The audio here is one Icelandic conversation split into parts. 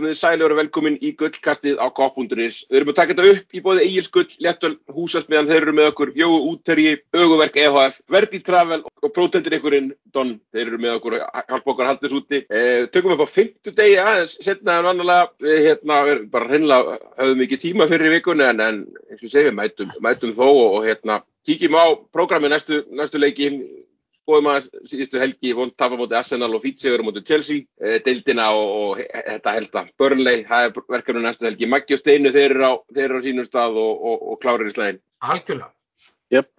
komið þið sælir og velkomin í gullkastið á K.is. Við erum að taka þetta upp í bóði Egil's Gull, Léttöl, Húsasmiðan, þeir eru með okkur, Jóu Úterji, Öguverk EHF, Verdi Travel og Protendir ykkurinn, Don, þeir eru með okkur, hjálpa okkar haldis úti. Eh, tökum upp á fymtu degi aðeins, setna en vannalega, við hérna, við bara hreinlega höfum ekki tíma fyrir vikunni en, en eins og segjum, mætum, mætum þó og, hérna, kíkjum á prógrami næstu, næstu leiki skoðum að síðustu helgi vond tapa moti Arsenal og Fítsegur moti Chelsea, e, deildina og, og þetta held að Burnley, það er verkefni næstu helgi. Maggi og Steinu þeir eru á, þeir eru á sínum stað og, og, og klárir í slæðin. Algjörlega. Jöp,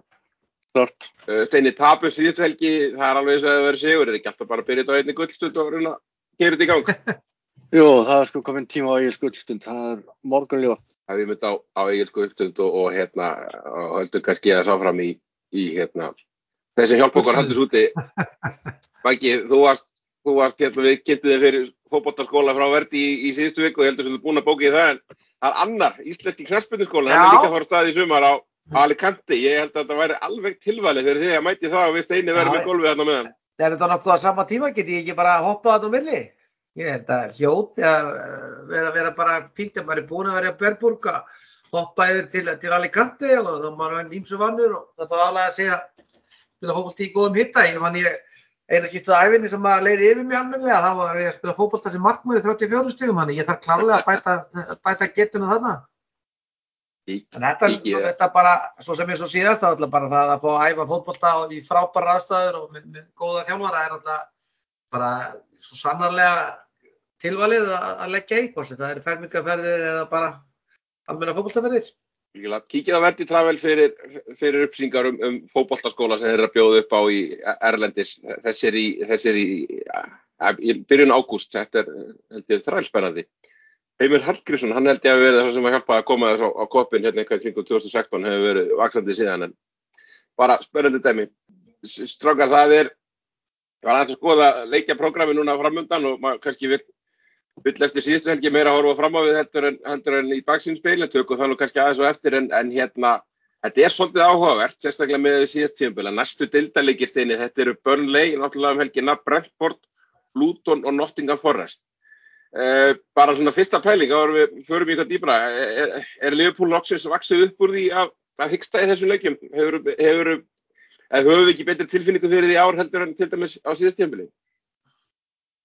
klart. E, Steini tapur síðustu helgi, það er alveg og að það verður sigur, er ekki alltaf bara að byrja þetta á einni gullstund og runa, kemur þetta í gang? Jú, það er sko komin tíma á eigin skuldstund, það er morgunljóð. Það er mynd á, á eigin skuldstund og hérna, og heldur kannski að sáfram í, í hérna, þessi hjálp okkar haldur úti. Maggi, þú varst, þú varst hérna, við kynntum þig fyrir fókbóttaskóla frá Verdi í, í síðustu viku og ég heldur sem þú er búin að bóka í það en það er annar, Íslenski knarspinninskóla hann er líka að fara stað í sumar á, á Alicante. Ég held að þetta væri alveg tilvalið fyrir því að mæti það og við steini verðum með gólfið þarna meðan. Er þetta á sama tíma? Get ég ekki bara hoppað þarna á milli? Ég held að hljóti að vera, vera bara fínt að maður er búin að vera að Berburg að hoppa yfir til, til Alicante og þá maður er ímsu vannur og það er bara alveg að segja spila fókbólta í góðum hitta. Ég man ég eina kýttuð æfinni sem að leiði yfir mig almenlega, þá var ég að spila fókbólta sem markmöri 34 stígum, þannig ég þarf klárlega að bæta, bæta getuna þarna. En þetta, þetta bara, svo sem ég svo síðast, er alltaf bara það að fá að æfa fókbólta í frábæra aðstæður og með, með góða þjálfara er alltaf bara svo sannarlega tilvalið að, að leggja í það er fermingaferðir eða bara almenna fókbóltaferðir. Kíkið á Verdi Travel fyrir, fyrir uppsýngar um, um fókbóltaskóla sem þeir eru að bjóða upp á í Erlendis. Þessi er í, þessi er í, í byrjun ágúst, þetta er held ég þrælspennandi. Heimir Hallgrímsson, hann held ég að verið það sem að hjálpa að koma þess á, á kopin hérna eitthvað kring 2016 hefur verið vaksandi síðan en bara spennandi dæmi. Strákar það er, ég var aðeins að skoða leikjaprógrami núna framöndan og maður kannski vil vill eftir síðustu helgi meira að horfa fram á við heldur en, heldur en í baksínspil en tökum það nú kannski aðeins og eftir en, en hérna þetta er svolítið áhugavert, sérstaklega með síðast tímpil að næstu dildaleggistinni þetta eru Burnley, náttúrulega um helgina Brentford, Luton og Nottingham Forest. Uh, bara svona fyrsta pæling, þá erum við förum í eitthvað dýbra, er, er Liverpool loksins vaksið upp úr því að, að hyggsta í þessum leikjum, hefur, hefur höfum við ekki betri tilfinningu fyrir því ár heldur en til dæmis á síðast tímpili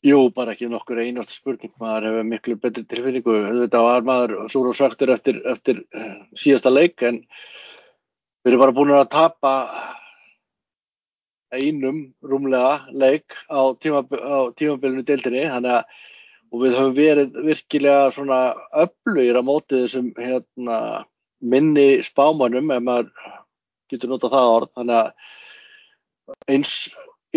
Jú, bara ekki nokkur einast spurning, maður hefur miklu betri tilfinningu, þetta var maður súr og svaktur eftir, eftir síðasta leik en við erum bara búin að tapa einum rúmlega leik á, tíma, á tímabilinu deildinni. Þannig að við höfum verið virkilega svona öflugir á mótið þessum hérna, minni spámanum ef maður getur nota það orð. Þannig að eins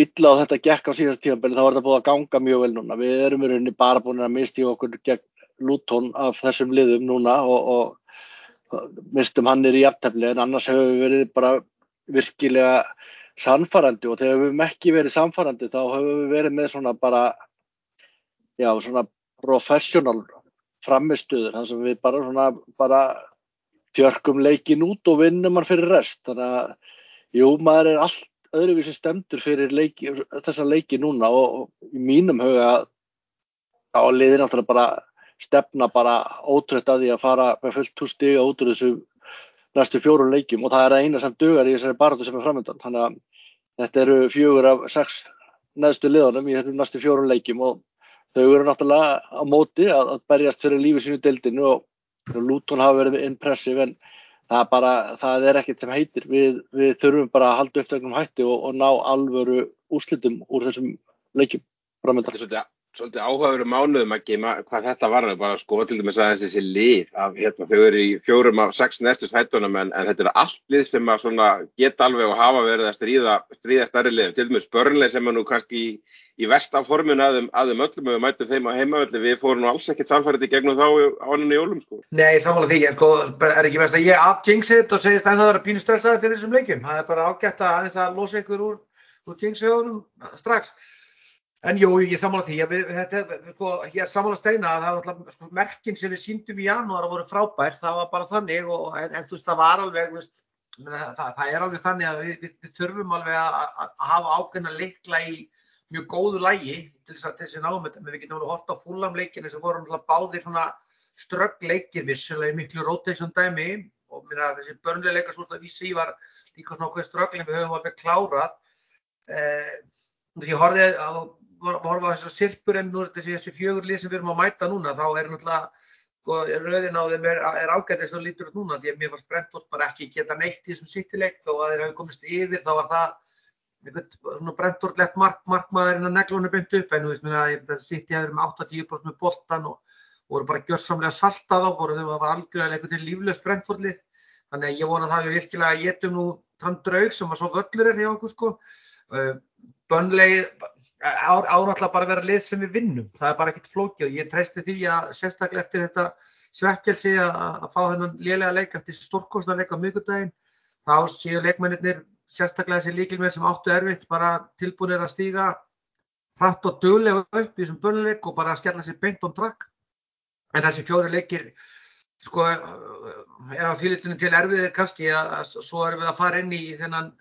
illa á þetta gekk á síðast tímabili þá var þetta búið að ganga mjög vel núna. Við erum í rauninni bara búin að misti okkur gegn Luton af þessum liðum núna og, og mistum hann er í aftefli en annars hefur við verið bara virkilega samfarrandi og þegar við hefum ekki verið samfarrandi þá hefur við verið með svona bara já svona professional framistuður þar sem við bara svona bara tjörgum leikin út og vinnum hann fyrir rest. Þannig að jú maður er allt öðruvísi stemdur fyrir leiki, þessa leiki núna og, og í mínum huga á liðin áttur að bara stefna bara ótrött að því að fara með fullt hús stiga út úr þessu næstu fjórun leikjum og það er eina sem dugar í þessari baratu sem er framöndan þannig að þetta eru fjögur af sex neðstu liðanum í þessum næstu fjórun leikjum og þau eru náttúrulega á móti að, að berjast fyrir lífið sínu deildinu og Lúton hafa verið impressiv en það er bara, það er ekkert sem heitir við, við þurfum bara að halda upptöknum hætti og, og ná alvöru úslitum úr þessum leikjum framöndan. Svolítið, áhugaveru mánuðum ekki hvað þetta var, bara sko til dæmis aðeins þessi lið af, hérna, þau eru í fjórum af sex næstu hættunum en, en þetta eru allt lið sem að svona geta alveg og hafa verið að stríða, stríða stærri liðum, til dæmis börnlega sem er nú kannski í, í vestaforminu aðum, aðum öllum og við mætum þeim á heimavelli, við fórum nú alls ekkert samfærið í gegnum þá á hann í jólum sko. Nei, samanlega því, sko, er ekki mest að ég afjengsi þetta og segist að það er pínu stressaði fyrir þessum leikjum, það er bara ágætt að En jú, ég samála því. Að við, þetta, sko, ég er samála steina að það var alltaf sko, merkinn sem við síndum í janúar að voru frábær, það var bara þannig og, en, en þú veist, það var alveg, veist, það, það er alveg þannig að við, við, við þurfum alveg að, að hafa ákveðna leikla í mjög góðu lægi til þess að þessi náum þetta, við getum alveg hort á fúlamleikinu sem voru náttúrulega báðir svona ströggleikir vissulega í miklu rotation dæmi. Og minna, þessi börnleika svo að vísi var líka svona okkur strögglin við höfum alveg klárað. Eh, því horfið á horfa á þessu sirpur en nú er þessi, þessi fjögur lið sem við erum að mæta núna þá er náttúrulega sko, rauðin á þeim er, er ágæðist og lítur út núna því að mér fannst Brentford bara ekki geta neitt í þessum sittileik þó að þeir hafi komist yfir þá var það einhvern svona Brentford-legt mark, markmaðurinn að neglunum beint upp en þú veist mér að þetta sitt ég hefur með 80% með boltan og voru bara gjörsamlega saltað á, voru þau að var algjörlega einhvern veginn líflöst Brentford-lið. Þannig að ég vona að það við virkilega getum nú þann draug sem að svo völlur er hjá okkur sko. Uh, ánáttúrulega bara vera lið sem við vinnum. Það er bara ekkert flókið. Og ég treysti því að sérstaklega eftir þetta svekkelsi að, að fá hennan lélega leik eftir stórkostna leik á miðgudaginn þá séu leikmennir sérstaklega þessi líkilmenn sem áttu erfitt bara tilbúinir að stíga hratt og döglega upp í þessum börnuleik og bara skella sér beint on track. En þessi fjóri leikir sko er á þýlitinu til erfiðir kannski að, að svo erum við að fara inn í þennan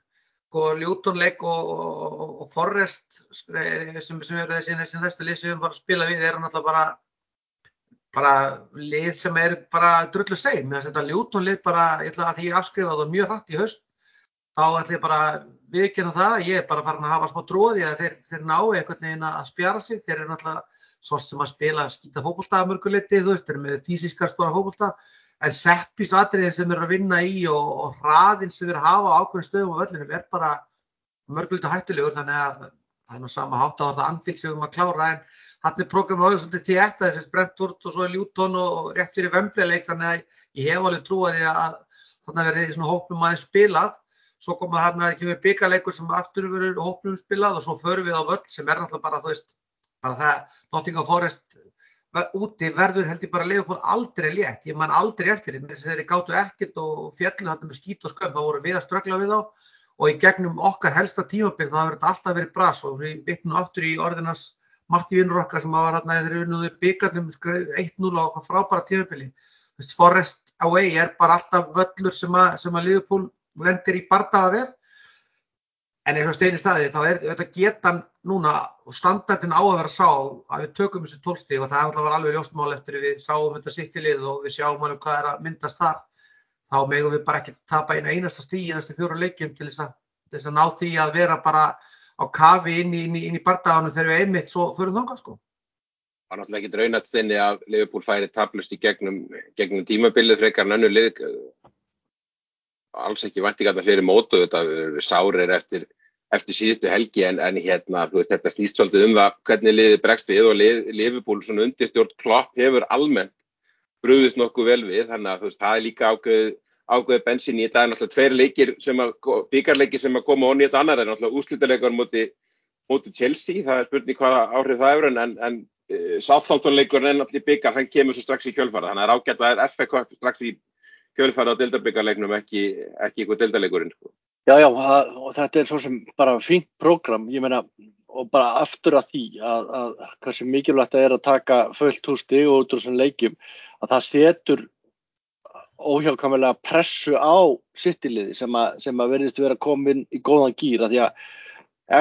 sko ljútonleik og, og, og Forrest sem, sem eru þessi þessi næstu lið sem við erum bara að spila við er náttúrulega bara bara lið sem er bara drullu segn, mér finnst þetta ljútonlið bara, ég ætla að því ég afskrifa það mjög hratt í haust þá ætlum ég bara viðkynna það, ég er bara farin að hafa smá tróði að þeir, þeir ná einhvern veginn að spjara sig, þeir eru náttúrulega svo sem að spila skýta fókbólta að mörguleiti, þú veist, þeir eru með fysiska stóra fókbólta, en seppis atriðin sem eru að vinna í og, og hraðin sem eru að hafa á ákveðin stöðum á völlinu er bara mörguleiti hættulegur, þannig að það er nú sama hátt á það anfíl sem við að klára, en hann er prógramu áður svolítið því eftir þessi Brentford og svo Ljúton og rétt fyrir vembleik, þannig að ég hef alveg trúið að þannig verði svona hópum aðeins spilað. Svo koma þarna ekki með byggarleikur sem aftur verður hópnum spilað og svo förum við á völl sem er náttúrulega bara, þú veist, bara það, Nottingham Forest úti verður held ég bara på aldrei létt, ég man aldrei eftir að þeir gáttu ekkert og fjallu þarna með skít og skömm, þá voru við að ströggla við á og í gegnum okkar helsta tímabill þá hefur þetta alltaf verið bras og við vitnum aftur í orðinans Matti vinnur okkar sem var hérna þegar við vinnuðu byggarnum 1-0 á frábæra tímabili, Forest away er bara alltaf völlur sem að, að Liverpool lendir í bardaga við en eins og steini staði þá er þetta getan núna og standardin á að vera sá að við tökum þessu tólstíg og það var alveg ljóstmál eftir við sáum þetta sittilið og við sjáum alveg hvað er að myndast þar þá megum við bara ekki tapa einu einasta stíg í næstu fjóru leikjum til þess að, til þess að ná því að vera bara á kafi inn í, í, í bardaganum þegar við einmitt svo fyrir þonga sko. Það var náttúrulega ekki draunat þinni að Liverpool færi tablust í gegnum, gegnum tímabilið frekar en önnu alls ekki vantingarna fyrir mótu þetta sárir eftir, eftir síðustu helgi en, en hérna veist, þetta snýst svolítið um það hvernig liðið bregst við og lið, Liverpool svona undirstjórn klopp hefur almennt brúðist nokkuð vel við þannig að veist, það er líka ágöð ágöðu bensin í þetta er náttúrulega tveir leikir sem að byggarleikir sem að koma onni þetta annar er náttúrulega úslítarleikar móti, móti Chelsea, það er spurning hvaða áhrif það er en, en uh, Southampton leikurinn er náttúrulega byggar, hann kemur svo strax í kjölfara þannig að ágætt að það er Cup strax í kjölfæra á deildarbyggarleiknum ekki, ekki. Já, já, og þetta er svo sem bara fínt program, ég meina, og bara aftur að því að, að hversu mikilvægt það er að taka fullt hús stig og út úr þessum leikjum, að það setur óhjákvæmlega pressu á sittiliði sem sem að verðist vera komin í góðan gýra því að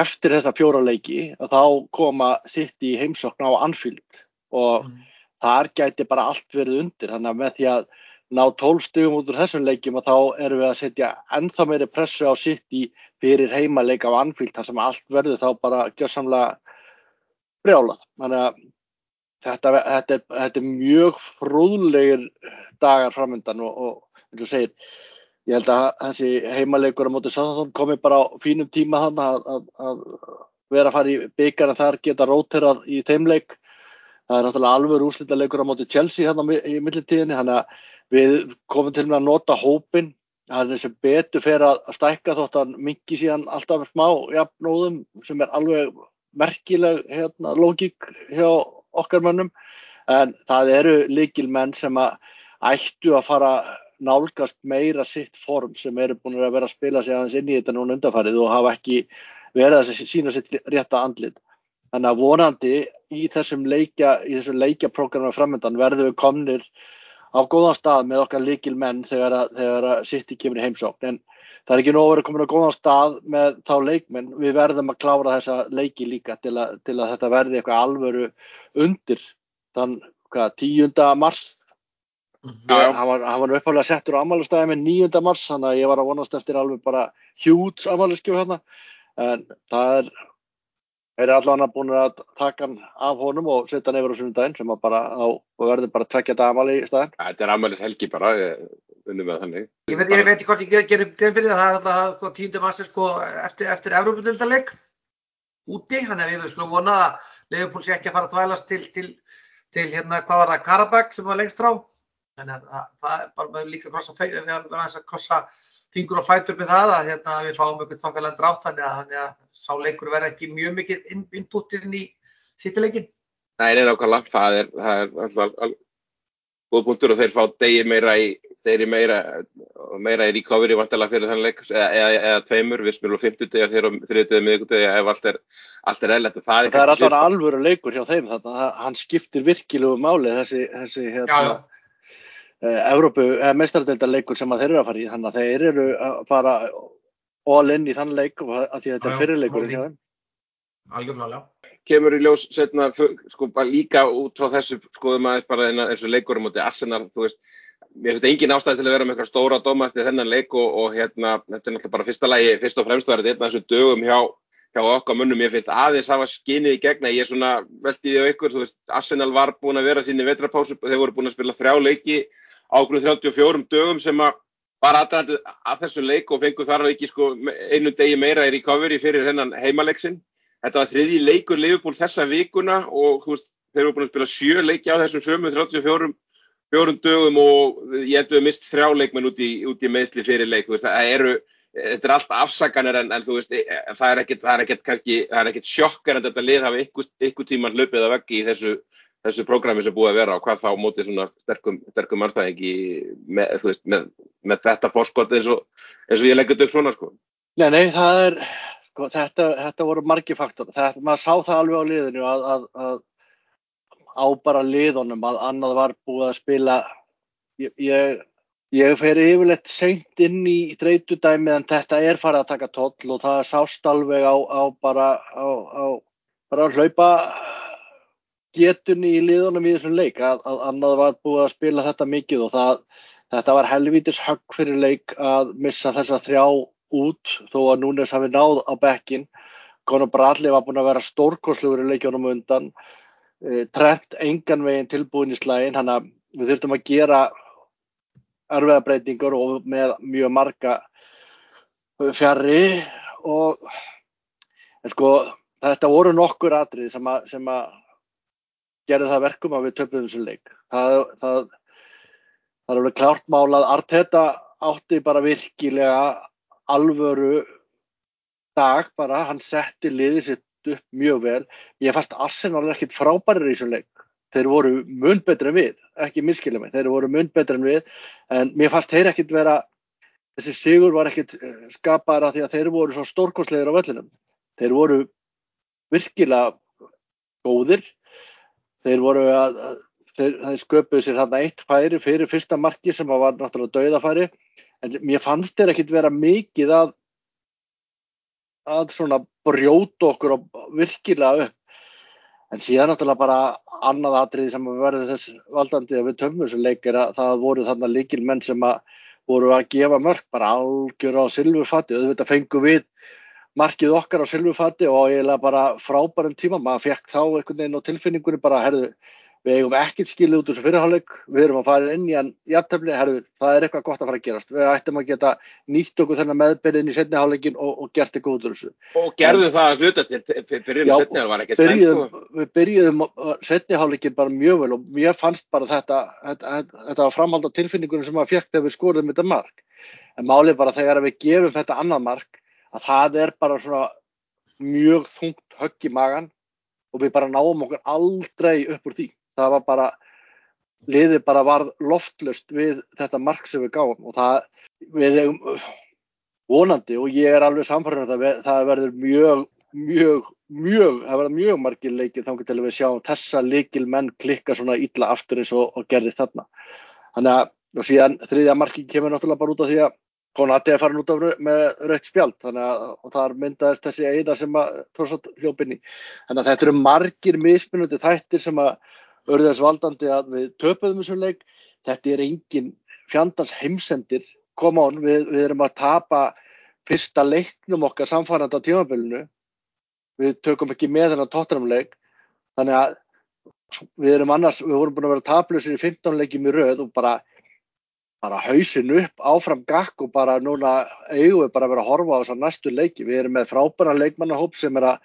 eftir þessa fjóra leiki að þá koma sitt í heimsokna á Anfield og mm. þar gæti bara allt verið undir, þannig að með því að ná tólstugum út úr þessum leikjum og þá erum við að setja ennþá meiri pressu á sitt í fyrir heimaleik á Anfield þar sem allt verður þá bara gjörsamlega brjálað. Þannig að þetta, þetta, er, þetta er mjög frúðlegir dagar framöndan og, og eins og segir, ég held að þessi heimaleikur á mótið Sáþarsson komi bara á fínum tíma þannig að, að, að vera að fara í byggjar en þar geta róterað í þeimleik. Það er náttúrulega alveg úrslita leikur á mótið Chelsea hérna í millitíðinni þannig að Við komum til með að nota hópin, það er sem betur fer að stækka þótt að mingi síðan alltaf smá jafnóðum sem er alveg merkileg hérna, lógík hjá okkar mönnum en það eru líkil menn sem að ættu að fara nálgast meira sitt form sem eru búin að vera að spila sig aðeins inn í þetta núna undanfarið og hafa ekki verið að sína sitt rétta andlit. Þannig að vonandi í þessum leikja, í þessum leikjaprogramma framöndan verður við komnir á góðan stað með okkar líkil menn þegar að, þegar að City kemur í heimsókn en það er ekki nóg að vera komin á góðan stað með þá leikmenn, við verðum að klára þessa leiki líka til að, til að þetta verði eitthvað alvöru undir þann hvað, 10. mars Já, já. hann var, var uppálega settur á ammælustæði með 9. mars þannig að ég var að vonast eftir alveg bara hjúts ammæluskjöf hérna en það er er allavega búin að taka hann af honum og setja hann yfir á sunnudaginn sem að bara á, og verður bara tvekja dag ammæli í staðinn Þetta er ammælis helgi bara, unnum með þannig. Ég veit, ég veit ekki hvort ég ger- gerir grein fyrir það, það er alltaf sko, tíundu massi sko, eftir, eftir Evrópudöldarleik úti, þannig að við skulum vona að Leifupúl sé ekki að fara að þvælast til, til, til hérna, hvað var það, Karabæk sem var lengst frá. Þannig að það, er bara með líka krossa, fe- við erum aðeins að krossa fingur og fætur með það að hérna, við fáum einhvern þokkalega drátt þannig að, þannig að sá leikur verði ekki mjög mikið inn, innputtir inn í sýttileikin. Nei, nei, nákvæmlega, það er, það er alltaf all, góð punktur og þeir fá degi meira í, degi meira, meira í recovery vantilega fyrir þann leik, eða, eða, eða tveimur, við spilum 50 degi og þeir á þriðið degi miðgudegi ef allt er, allt er eðlert. Það það er alltaf alvöru leikur hjá þeim þarna, það, hann skiptir virkilegu máli þessi, þessi Já, hérna, já. uh, Evrópu, eða meistaradeildarleikur sem að þeir eru að fara í, þannig að þeir eru að fara all in í þann leik og að því að þetta er þeim. Algjörlega. kemur í ljós setna, sko, bara líka út frá þessu skoðum aðeins bara eins og leikurum mútið Arsenal, þú veist, mér finnst engin ástæði til að vera með eitthvað stóra dóma eftir þennan leik og, og hérna, þetta er náttúrulega bara fyrsta lagi, fyrst og fremst var þetta af þessu dögum hjá, hjá okkar munnum, ég finnst aðeins hafa skinnið í gegna, ég er svona veltið í á ykkur, þú veist, Arsenal var búin að vera sín í vetrapásu, þeir voru búin að spila þrjá leiki á okkur 34 dögum sem að var aðdraðandi að þessum leik og fengu þar að ekki sko einu degi meira í recovery fyrir hennan heimaleiksin. Þetta var þriði leikur Liverpool þessa vikuna og veist, þeir eru búin að spila sjö leiki á þessum sömu 34 fjórum dögum og ég held að við mist þrjá leikmenn út í, út í meðsli fyrir leik. Veist, eru, þetta er allt afsakanir en, en veist, ekkert, það er ekkert er sjokkar en þetta lið hafi ykkur, tíman hlaupið að veggi í þessu, þessu prógrami sem búið að vera og hvað þá mótið svona sterkum, sterkum mannstæðingi með, með, með þetta fórskot eins og, eins og ég leggjast upp svona, sko. Nei, nei, það er, sko, þetta, þetta voru margi faktor. Þetta, maður sá það alveg á liðinu að, að, að á bara liðunum að annað var búið að spila. Ég, ég, ég fer yfirleitt seint inn í þreytudæmi en þetta er farið að taka toll og það sást alveg á, á bara, á, á, bara hlaupa getunni í liðunum í þessum leik að, að annað var búið að spila þetta mikið og það, þetta var helvítis högg fyrir leik að missa þessa þrjá út þó að Núnes hafi náð á bekkin Conor Bradley var búin að vera stórkosluður í leikjónum undan. Eh, Trent engan veginn tilbúin í slægin hann að við þurftum að gera erfiða breytingar og með mjög marga fjarrri og en sko þetta voru nokkur atrið sem að, sem að gerði það verkum að við töfum þessu leik. Það, það, það er alveg klárt málað Arteta átti bara virkilega alvöru dag bara, hann setti liðið sitt upp mjög vel, ég fannst Arsenal ekkit frábærir í þessum leik. Þeir voru mun betri en við, ekki miskilja mig. Þeir voru mun betri en við en mér fannst þeir ekkit vera þessi sigur var ekkit skapaðar að því að þeir voru svo stórkosleir á vellinum. Þeir voru virkilega góðir þeir voru að, að þeir, þeir sköpuðu sér hann eitt færi fyrir fyrsta marki sem var náttúrulega dauðafæri. En mér fannst þeir ekkit vera mikið að að svona brjóta okkur virkilega upp. En síðan náttúrulega bara annað atriði sem verður þess valdandi að við töfum þessu leik er að það voru þarna líkil menn sem að voru að gefa mörg bara algjör á silfurfatti auðvitað fengum við markið okkar á silfurfatti og eiginlega bara frábærum tíma, maður fekk þá einhvern veginn á tilfinningunni bara, herðu, við eigum ekkert skilið út úr þessu fyrirháleik, við erum að fara inn í hann jafntefni, herðu, það er eitthvað gott að fara að gerast, við ættum að geta nýtt okkur þennan meðbyrðin í setniháleikin og, og gert eitthvað út úr þessu. Og gerðu það að hluta til fyrir setniháleikin var byrjuðum, stænt, sko. Við byrjuðum setniháleikin bara mjög vel og mér fannst bara þetta, þetta, þetta var framhald á tilfinningunum sem maður fekk þegar við skorum þetta mark. En málið bara þegar við gefum þetta annað mark, að það er bara svona mjög þungt högg í magan og við bara náum okkur aldrei upp úr því. Það var bara, liðið bara varð loftlust við þetta mark sem við gáum og það, við eigum vonandi og ég er alveg samfærður að það, verður mjög, mjög, mjög, það verður mjög margir leikir þá að við sjáum þessa leikil menn klikka svona illa aftur eins og, og gerðist þarna. Þannig að, og síðan þriðja marki kemur náttúrulega bara út af því að Konati er farin út af með rautt spjald þannig að þar myndaðist þessi eina sem að tróðsat hljópinni. Þannig að þetta eru margir mismunandi þættir sem að örðast valdandi að við töpuðum þessum leik. Þetta er engin fjandans heimsendir. Come on, við, við erum að tapa fyrsta leiknum okkar samfærandi á tímafélunu. Við tökum ekki með þennan tóttunumleik. Þannig að við erum annars, við vorum búin að vera taplausir í 15 leikjum í rauð og bara bara hausin upp áfram gakk og bara núna eigum við bara að vera að horfa á þessar næstu leiki. Við erum með frábæra leikmannahóp sem er að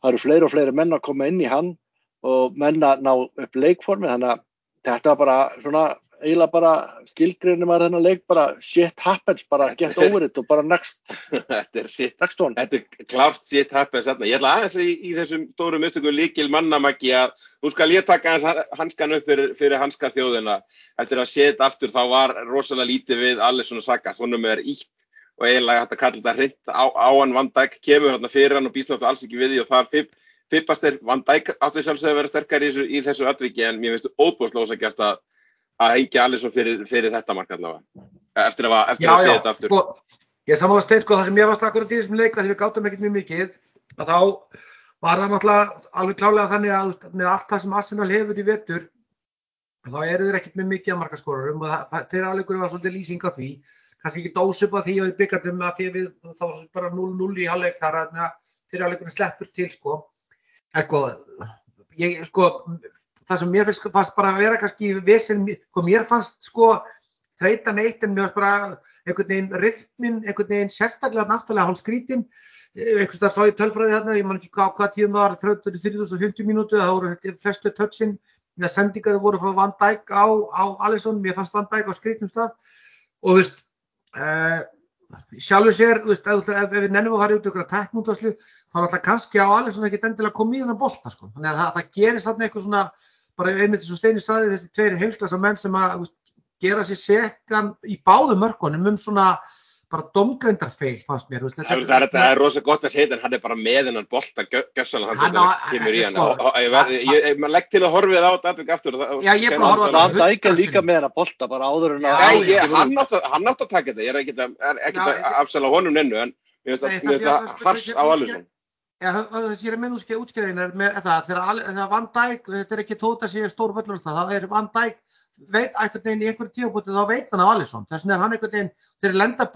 það eru fleiri og fleiri menn að koma inn í hann og menna ná upp leikformi þannig að þetta er bara svona eiginlega bara skilgrinni maður þennan leik bara shit happens, bara get over it og bara next Þetta er shit, next one. þetta er klárt shit happens þarna. Ég ætla aðeins í, í þessum stóru mistökum líkil mannamæki að nú skal ég taka hanskan upp fyrir, fyrir hanska þjóðina. Eftir að séð aftur þá var rosalega lítið við allir svona saka, svona með ítt og eiginlega hægt að kalla þetta hreint á, á hann Van Dijk kemur hérna fyrir hann og býst náttúrulega alls ekki við því og það er fippast er Van Dijk áttu sjálfsögðu að vera sterkar í þessu, í þessu atviki en mér finnst óbúðslósa gert að að hengja allir svo fyrir, fyrir þetta mark allavega. Eftir að, eftir Já, að sé já, þetta aftur. Sko, ég samála stein, sko, það sem ég varst akkurat í þessum leik að því við gátum ekkert mjög mikið að þá var það náttúrulega alveg klálega þannig að með allt það sem Arsenal hefur í vettur þá eru þeir ekkert með mikið að markaskorurum og það- þeirra áleikur var svolítið lýsing á því. Kannski ekki dósup að því að við byggandum að því að við þá bara 0-0 í halvleik þar að þeirra áleikurinn sleppur til sko. Eitthvað ég sko það sem mér finnst fannst bara að vera kannski vesen, sko mér fannst sko þreytan eitt en mér fannst bara einhvern veginn rytmin, einhvern veginn sérstaklega náttúrulega hálf skrítin einhvers það sá ég tölfræði þarna, ég man ekki hvað, hvað tíum það var 30-50 mínútu, það voru flestu touchin, þegar sendingar voru frá Van Dijk á, á Alisson, mér fannst Van Dijk á skrítum stað. Og þú veist uh, sjálfur sér, þú veist, ef, ef, við nennum að fara út ykkur að teknúntaslu, þá er alltaf kannski á Alisson ekki endilega komið í þennan bolta sko. þannig að það, það gerist þarna eitthvað svona bara einmitt eins og Steini saði þessi tveiri heimsklassa menn sem að gera sér sekan í báðum mörkunum um svona bara domgreindarfeil fannst mér veist, Það það er, er rosa gott að segja þetta en hann er bara með hennan bolta gjössalega Hann kemur í hann sko- maður legg til að horfið á þetta aftur aftur og það- Já, ég er búinn að horfa á Van þetta. Dijk er líka með hennar bolta bara áður en Já, að hann, út. átti, að- taka þetta, ég er ekkert að, er afsala honum nennu en mér finnst það- hars á Alisson. Það sé að minn útskýra útskýra með það, þegar Van Dijk, þetta er ekki tóta sé stór völlur það er Van Dijk veit einhvern veginn í einhverju tímabúti þá veit hann af Alisson, þess vegna er hann einhvern veginn þeir lenda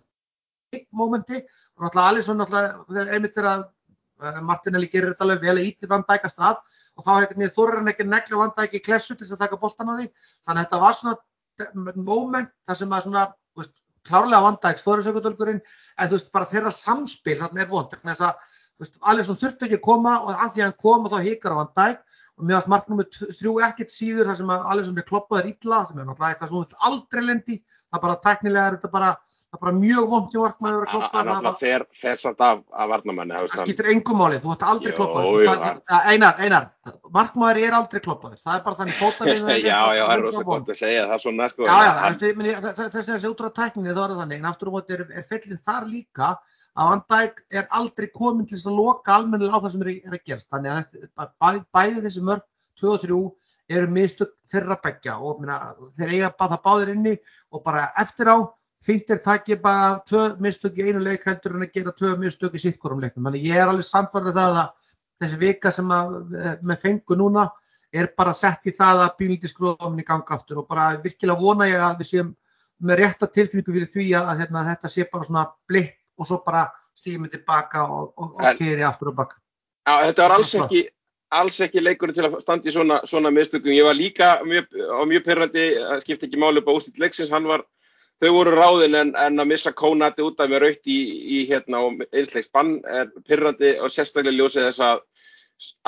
momenti og náttúrulega Alisson náttúrulega einmitt er að eh, Martinelli gerir þetta alveg vel að íti Van Dijk að stað og þá einhvern veginn þorir hann ekki að negla Van Dijk í klessu til þess að taka boltan á því. Þannig að þetta var svona moment þar sem að svona, veist, klárlega Van Dijk stóri sökudölgurinn en þú veist bara þeirra samspil þarna er vond þess að Alisson þurfti ekki að koma og að því að hann kom og þá hikar á Van Dijk. Og mér varst marknum með þrjú ekkert síður þar sem að Alisson er kloppaður illa sem er náttúrulega eitthvað vilt aldrei lendi. Það er bara teknilega er þetta bara það er bara mjög vond í markmaður að vera Hann kloppaður. hann það, náttúrulega fer, fer samt af, af varnamanni. það hann- skiptir engum máli, þú ert aldrei kloppaður hann- það- Einar, Einar, markmaður er aldrei kloppaður. Það er bara þannig fótavinn Já, já, það er rosa gott að segja það svona, sko. Já, já, Hann- þess vegna þessi út á tækninni þá er það þannig, en aftur á móti er, er fellin þar líka að Van Dijk er aldrei komin til þess að loka almennilega á það sem er, er að gerast. Þannig að þessi, bæ, bæði þessi mörg 2 og 3 eru mistök þeirra beggja. Og minna, þeir eiga bara það báðir inni og bara eftir á fínt er takið bara tvö mistök í einu leik heldur en að gera tvö mistök í sittkorum leiknum. Þannig ég er alveg samfarið það að þessi vika sem að, eh, með fengu núna er bara sett í það að bílindi skróðum í ganga aftur. Og bara virkilega vona ég að við séum með rétta tilfinningu fyrir því að, að hérna, þetta sé bara svona blipp og svo bara stígum við tilbaka og, og, og En- keri aftur og baka. Já, þetta var alls ekki, alls ekki leikurinn til að standa í svona, svona mistökum. Ég var líka mjög, á mjög pyrrandi, það skipti ekki máli upp á ústitt leiksins, hann var, þau voru ráðin en, en að missa Kónati út af með raut í, í hérna og einsleiks bann er pyrrandi og sérstaklega ljósið þess að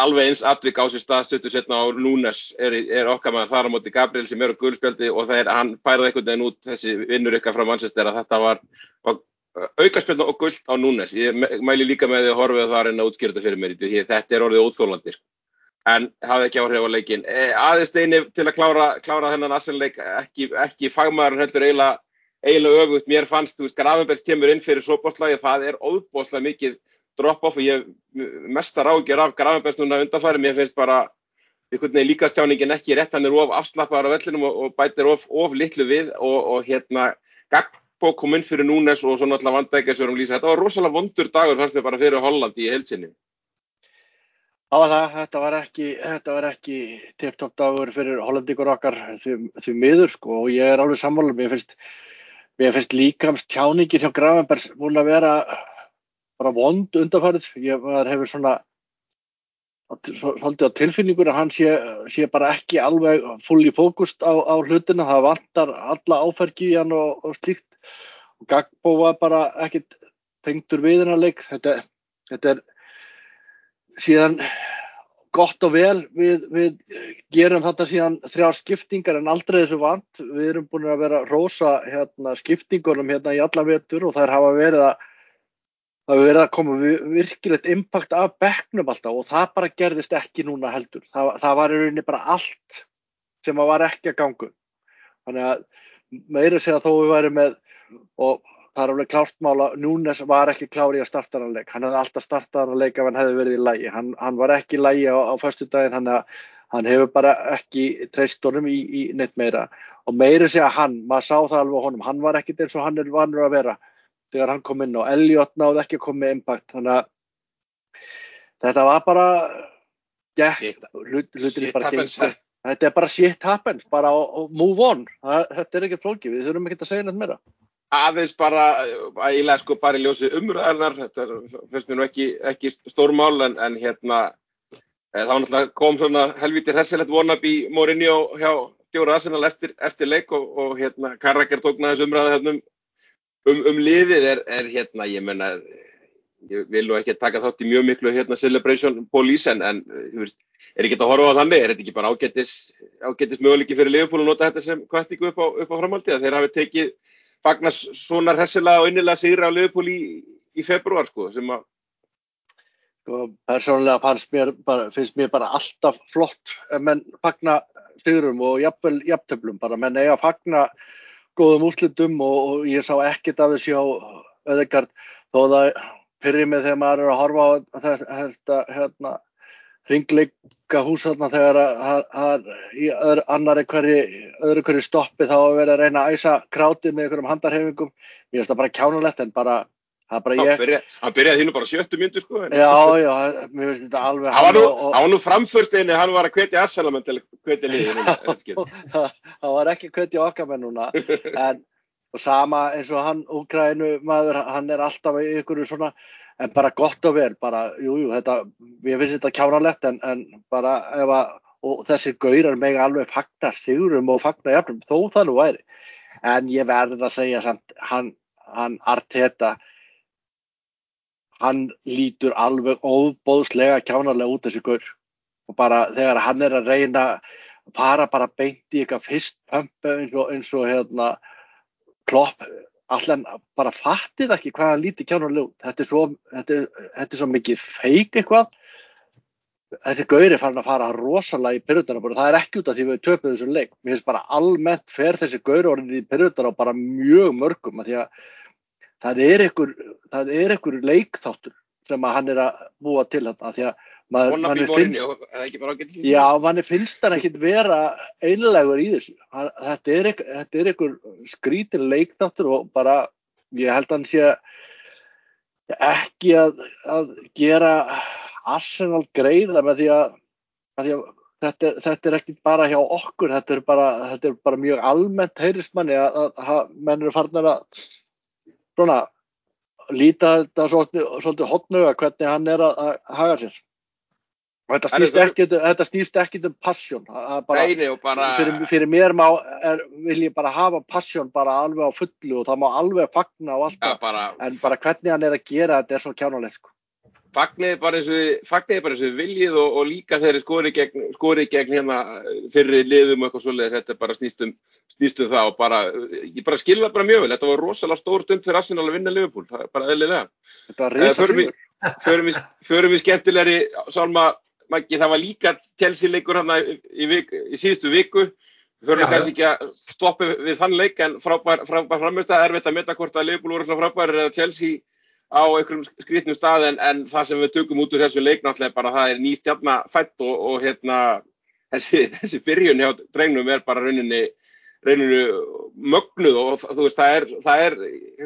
alveg eins atvik á sér stað stuttu setna á Núnes er, er okkar maður þar á móti Gabriel sem er á guðspjaldi og það er, hann færði einhvern veginn út þessi vinnur ykkar frá Manchester að þetta var, var aukarspilna og gullt á Núnes. Ég mæli líka með því að horfa það að reyna að útskýra þetta fyrir mér því þetta er orðið óþólandi sko. en hafði ekki áhrif á leikin e, aðeins eini til að klára, klára þennan Arsenleik ekki, ekki fagmaður heldur eiginlega eiginlega öfugt, mér fannst, þú veist, Gravenbergs kemur inn fyrir svoboslagi, það er óðboslega mikið drop-off og ég mestar ágjör af Gravenbergs núna undanfæri, mér finnst bara líkastjáningin ekki rétt, hann er of afslappaður á vellinum og, og bætir of, of litlu við og, og hérna Gagbo kom inn fyrir Núnes og svo náttúrulega vandækja sem við erum lýsa. Þetta var rosalega vondur dagur fannst við bara fyrir Hollandi í heilsinni. Það var það, þetta var ekki, ekki tipptopp dagur fyrir Hollandíkur okkar því, því miður sko og ég er alveg sammála, mér finnst, finnst líkamst tjáningin hjá Gravenbergs múin að vera bara vond undarfærið, ég hefur svona svolítið á tilfinningur að hann sé, sé bara ekki alveg fulli fókust á, á hlutina, það vantar alla áfergi í hann og, og slíkt Gagbo var bara ekkit tengdur við hennar leik, þetta, þetta er síðan gott og vel. Við, við gerum þetta síðan þrjár skiptingar en aldrei þessu vant. Við erum búin að vera rosa hérna, skiptingunum hérna í alla vetur og þær hafa verið að það verið að koma virkilegt impact af bekknum alltaf og það bara gerðist ekki núna heldur. Það, það var í rauninni bara allt sem var ekki að gangu þannig að meira segja þó við væri með og það er alveg klárt mála, Núnes var ekki klári að starta hann leik, hann hefði alltaf startað hann leik ef hann hefði verið í lægi, hann, hann var ekki í lægi á, á förstu daginn, hann, hann hefur bara ekki treyst honum í, í neitt meira. Og meiri segja hann, maður sá það alveg honum, hann var ekkit eins og hann er vanur að vera þegar hann kom inn og Elliot náði ekki að koma með impact, þannig að þetta var bara gett, hlutinni bara gengur, þetta er bara shit happens, bara move on, þetta er ekkert flóki, við þurfum ekki að segja neitt meira aðeins bara, ægilega sko bara í ljósi umröðarnar, þetta finnst mér nú ekki, ekki stórmál en, en hérna e, þá náttúrulega kom svona helvítið hessilegt vonabí Mourinho hjá Djóra Arsenal eftir, eftir leik og, og hérna Karraker tókna þessu umröðu hérna, um, um, um liðið er, er hérna, ég menna, ég vil nú ekki taka þátt í mjög miklu hérna celebration police en, en þú veist, er ekki þetta að horfa á þannig, er þetta ekki bara ágættis, ágættis möguleiki fyrir Liverpool að nota þetta sem kvættingu upp á, á framhaldi að þeir hafi tekið fagnar svona hressilega og innilega sigra á Liverpool í, í februar sko sem að sko, Personlega mér bara, finnst mér bara alltaf flott menn fagna sigurum og jafnvel jafntöflum bara menn eiga að fagna góðum úslitum og, og ég sá ekkert af þessi á öðegard þó það pyrri mig þegar maður er að horfa á þetta hérna ringleika hús þarna þegar það í öðru, annari hverju, öðru hverju stoppi þá að vera að reyna að æsa krátið með einhverjum handarhefingum. Mér finnst það bara kjánulegt en bara, það bara ég. Hann byrjaði, hann byrjaði þínu bara sjöttu myndu sko. Já, já, mér finnst þetta alveg. Hann var nú, og, nú framförsteinu, hann var að hvetja Assalamenn til að hvetja liðinu. hann var ekki að hvetja okkar með núna, en og sama eins og hann, Úgrænu maður, hann er alltaf í ykkur svona en bara gott og vel, bara, jú, jú, þetta, ég finnst þetta kjánalegt en, en bara ef að, og þessir gaurar meg alveg fagnar sigurum og fagnar jafnum, þó það nú væri. En ég verður að segja samt, hann, hann Arteta, hann lítur alveg óbóðslega kjánalega út þessi gaur. Og bara þegar hann er að reyna að fara bara beint í eitthvað fyrst pömpu eins og, eins og hérna, klopp, allan bara fattið ekki hvað hann líti kjánulega út þetta er svo, þetta er, þetta er svo mikið feik eitthvað. Þessi gauri fann að fara rosalega í pyrrundana og það er ekki út af því við töfum þessu leik. Mér finnst bara almennt fer þessi gauri orðið í pyrrundana og bara mjög mörgum að því að það er einhver, er leikþáttur sem að hann er að búa til þetta því að manni finnst, já, manni finnst hann ekkit vera einlegur í þessu. Þetta er, þetta er einhver skrítin leiknáttur og bara ég held að hann sé ekki að, að gera Arsenal greiðla með því að, að, því að þetta, þetta er ekki bara hjá okkur þetta er bara, þetta er bara mjög almennt heyrismanni að menn eru farnar að svona líta þetta svolítið hotnöga hvernig hann er að haga sér og þetta snýst ekkit, þetta snýst ekkit um passjón bara, bara... fyrir, fyrir mér má, er, vil ég bara hafa passjón bara alveg á fullu og það má alveg fagna og allt ja, bara, en bara hvernig hann er að gera þetta er svo kjánulegt sko. fagniði bara eins og viljið og, og líka þeirri skori gegn, skori gegn hérna fyrir liðum og eitthvað svolítið þetta bara snýst um, snýst um það og bara, ég bara skilða bara mjög vel. Þetta var rosalega stór stund fyrir Arsenal að vinna Liverpool, það er bara eðlilega. Þetta var risa sigur förum við, skemmtilegri Sálma Maggi, það var líka telsíleikur hérna í, í, í síðustu viku. Við förum kannski ekki að stoppa við þann leik en frábær, frábær framist að erfitt að metta hvort að Leopold voru svona frábær eða Chelsea á einhverjum skritnum stað en, en það sem við tökum út úr þessu leik náttúrulega bara það er nýst hérna fætt og, og hérna þessi, þessi byrjun hjá drengnum er bara rauninni reyninu mögnuð og þú veist, það er, það er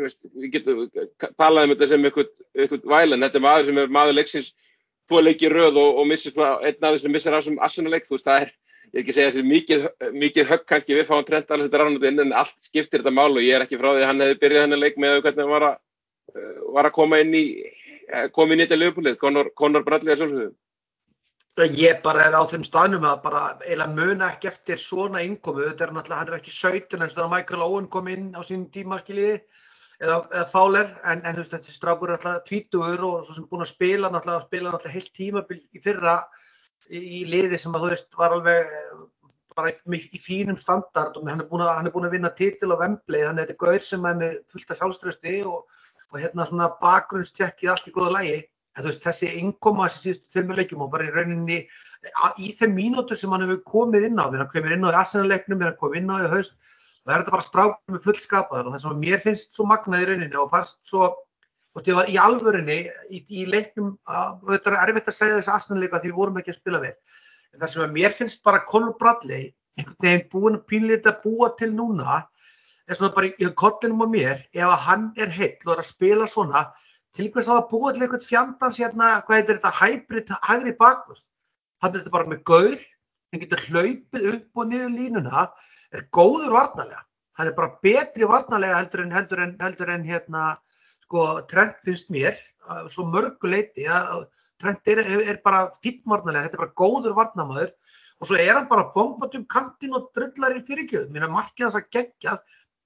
veist, við getum talað um þetta sem eitthvað vælen, þetta er maður sem er maður leiksins tvo leiki röð og, og missir einn af þessum missir af þessum assunaleik, þú veist, það er ég er ekki að segja þessi mikið, mikið högg kannski við fáum trend alveg þetta rannandi inn en allt skiptir þetta mál og ég er ekki frá því að hann hefði byrjað hennar leik með hvernig hann var að, eh, var að koma inn í koma inn í þetta lögbúlið, Conor, Conor Bradley að sjálfsögðu. Ég bara er á þeim staðnum að bara eiginlega muna ekki eftir svona innkomu, þetta er náttúrulega, hann er ekki 17 eins og Michael Owen kom inn á sín tímaskiliði eða, eða Fowler en, en veist, þessi strákur er náttúrulega tvítugur og svo sem búin að spila náttúrulega, spila náttúrulega heilt tímabil í fyrra í, í liði sem að þú veist var alveg bara í, í fínum standard og hann er búin að, er búin að vinna titil á Vembley, þannig að þetta er gaur sem er með fullt af sjálfströsti og, og hérna svona bakgrunnstjekkið allt í góða lægi en veist þessi innkoma þessi síðustu tveimurleikjum og bara í rauninni í þeim mínútur sem hann hefur komið inn á hann komið inn á í asenaleiknum, við hann komið inn á í haust það er þetta bara strákum með fullskapaðar og það sem mér finnst svo magnað í rauninni og fannst svo, veist ég var í alvörinni í, í leiknum, þetta er erfitt að segja þessi asenaleika því við vorum ekki að spila vel en það sem mér finnst bara Conor Bradley einhvern veginn búin að pínleita að búa til núna er svona bara í kollinum á mér ef hann er heill og er að spila svona til hvers að það búið til eitthvað fjandans hérna, hvað heitir þetta, hybrid hægri bakvörð. Þannig er þetta bara með gaur, hann getur hlaupið upp og niður línuna, er góður varnalega. Hann er bara betri varnalega heldur en, heldur en, heldur en hérna, sko, Trent finnst mér, svo mörguleiti, ja, Trent er, er bara fín varnalega, þetta er bara góður varnamaður og svo er hann bara bombat um kantinn og drullar í fyrirkjöðu. Mér er markið þess að gegja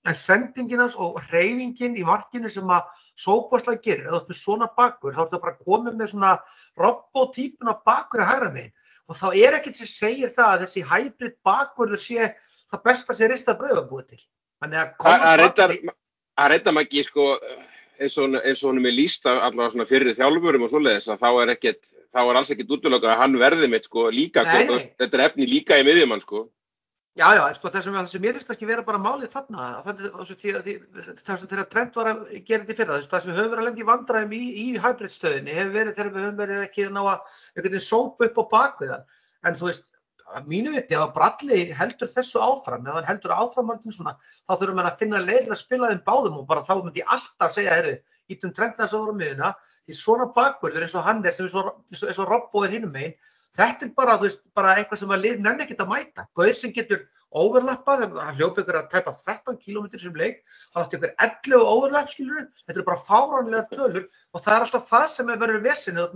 en sendinginas og reyfingin í markinu sem að sókværslega gerir, eða þú með svona bakkur þá ertu bara komið með svona robotípuna bakkur í hægra megin og þá er ekkert sem segir það að þessi hybrid bakkurður sé það besta sem rista bröðabúið til. Þannig að koma bakkur að reynda maður ekki sko eins og hann er lísta allavega fyrir þjálfurum og svoleiðis að þá er ekkert þá er alls ekkert útlöku að hann verði mitt sko líka, nei, þetta er efni líka í miðjumann sko. Já, já, sko, það sem, sem ég finnst kannski vera bara málið þarna, það sem þeirra trend var að gera þetta fyrra, það sem við höfum verið að lendi vandræðum í, í hybrid-stöðinni hefur verið þegar við höfum verið ekki að ná að einhvern veginn sópa upp á bakviðan, en þú veist, mínu viti, að Bralli heldur þessu áfram, hann heldur áframhaldin svona, þá þurfum við að finna leil að spila þeim báðum og bara þá myndi ég alltaf segja, herri, ítum trendna þessu ára miðuna, því svona bakvörður eins og hann er sem er svo, svo robbóðir hinnum meginn, Þetta er bara, veist, bara eitthvað sem að lið nefn ekkert að mæta. Gauðir sem getur overlappað, hann hljópa ykkur að tæpa 13 km sem leik, hann átti ykkur 11 overlapp, þetta er bara fáránlega tölur og það er alltaf það sem er verið vesinn, eða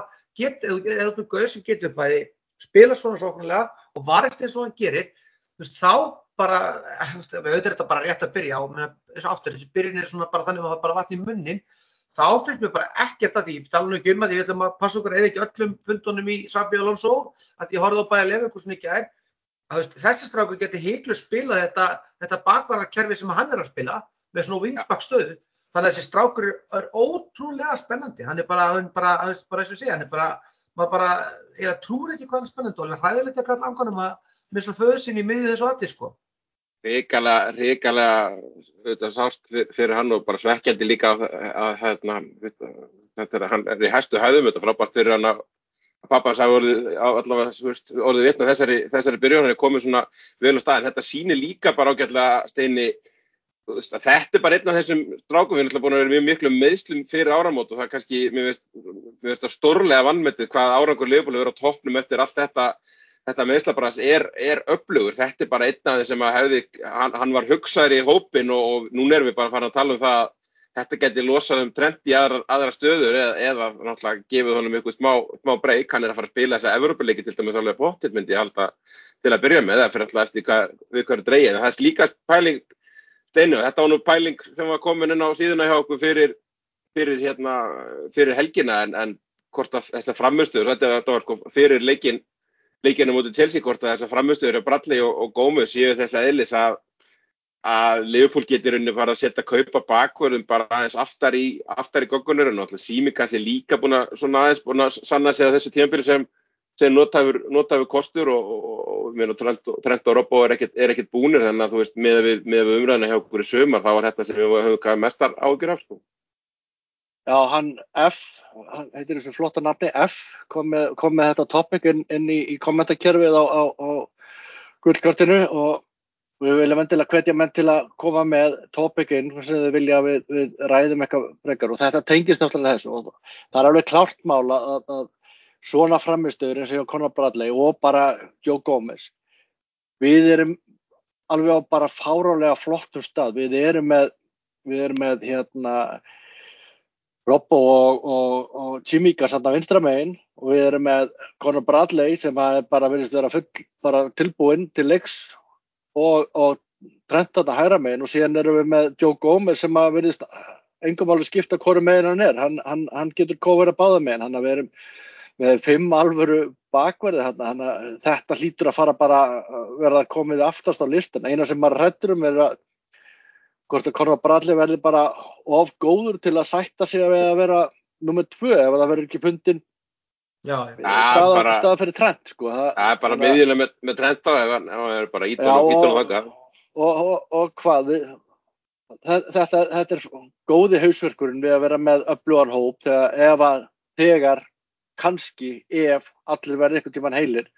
að eða sem getur bæði spila svona sóknulega og varist eins og hann gerir, veist, þá bara, auðvitað þetta bara rétt að byrja og þess aftur, þessi byrjun er svona bara þannig að það bara vatn í munnin þá finnst mér bara ekkert að því, ég tala nú ekki um að ég ætlum að passa okkur eða ekki öllum fundunum í Sabi Alonso, að ég horfði á bæja lefukursin ekki að er, þessi stráku getur heiklu spila þetta, þetta bakvararkerfi sem hann er að spila með svona vingsbakk stöðu, þannig að þessi strákur er ótrúlega spennandi, hann er bara, hann bara, bara eins og sé, hann er bara, maður bara, ég trúur ekki hvað er spennandi og hræðilegt að kalla angonum að missa föðu sín í miðju þessu aðtíð sko. Ríkala, ríkala sást fyrir hann og bara svekkjandi líka að, að hérna, þetta er, hann er í hæstu hæðum, þetta frábært fyrir hann að pappa sagði orðið, allavega, veist, orðið vitna þessari, þessari byrjun, hann er komið svona vel á staðin, þetta sýnir líka bara ágætlega steini, þetta er bara einn af þessum strákum, við erum alltaf búin að vera mjög miklu meðslum fyrir áramót og það er kannski, mér veist, mér veist að stórlega vannmetið hvað árangur leifbúlega verið á toppnum eftir allt þetta þetta meðslabræðs er, er upplugur, þetta er bara einn af þeim sem að hefði, hann, hann var hugsaður í hópin og, og núna erum við bara að fara að tala um það að þetta geti losað um trend í aðra, aðra stöður eða, eða náttúrulega gefið honum eitthvað smá, smá breyk, hann er að fara að spila þessa Evropalegi til dæmis alveg potið myndi ég halda til að byrja með, það fyrir alltaf eftir hvað, við hverju dreyið, það er slíka pæling steinu, þetta var nú pæling sem var komin inn á síðuna hjá okkur fyrir, fyrir, hérna, fyrir helgina en, en hvort að þessa framistöður, þetta, þetta var sko fyrir leikin leikinu mútið Chelsea hvort að þessar framistöður á Bradley og, og Gómez séu þess að eðlis að að Leopold getur unni fara að setja kaupa bakverðum bara aðeins aftar í aftar í goggunur og náttúrulega Simikas er líka búin að svona aðeins búin að sanna sig á þessu tímpil sem, sem notafur, notafur kostur og, og, og Trent og Robbo er ekkert, er búinir þannig að þú veist með við, við umræðina hjá okkur í sömar þá var þetta sem við höfum mestar ágjur af sko. Já, hann F hann heitir þessu flotta nafni F kom með, kom með þetta topic inn, inn í, í kommentarkerfið á, á, á gullkartinu og við viljum endilega hvetja menn til að koma með tópikinn sem þau vilja við, við ræðum eitthvað frekar og þetta tengist náttúrulega þessu og það er alveg klárt mála að, að svona framistöður eins og Conor Bradley og bara Joe Gomez. Við erum alveg á bara fárálega flottum stað. Við erum með, við erum með hérna Robbo og, og, og Chimika samt á vinstramegin og við erum með Conor Bradley sem bara verðist vera full bara tilbúinn til leiks og, og Trent þarna hæra megin og síðan erum við með Joe Gomez sem að verðist engum alveg skipta hverju megin hann er. Hann, hann, hann getur kofur að báða megin. Hann að við erum með fimm alvöru bakverði hann að þetta hlýtur að fara bara verða komið aftast á listan. Eina sem maður hrættur um er að hvort að Conor Bradley verði bara of góður til að sætta sig að vera nummið tvö ef það verður ekki fundin staða, bara, staða fyrir trend sko. það, það er bara miðjulega með, með trend á ef það er bara ídun og þakka og, og, og hvað við, þetta, þetta er góði hausverkurinn við að vera með öflugan hóp þegar ef að þegar kannski ef allir verði eitthvað tíman heilir.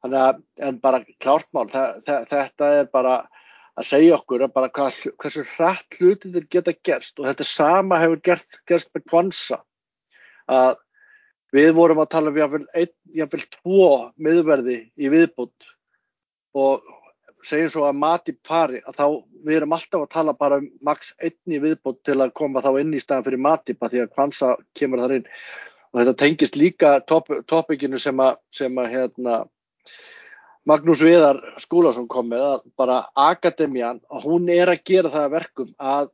Þannig að en bara klártmál þetta er bara að segja okkur að bara hvað, hversu hrætt hlutin þeir geta gerst. Og þetta sama hefur gert, gerst með kvansa að við vorum að tala um jáfnveil tvo miðverði í viðbútt og segjum svo að mati pari að þá við erum alltaf að tala bara um maks einn í viðbútt til að koma þá inn í staðan fyrir mati því að kvansa kemur þar inn og þetta tengist líka topikinu sem að, sem að hérna Magnús Viðar Skúlason kom með að bara akademían, hún er að gera það verkum að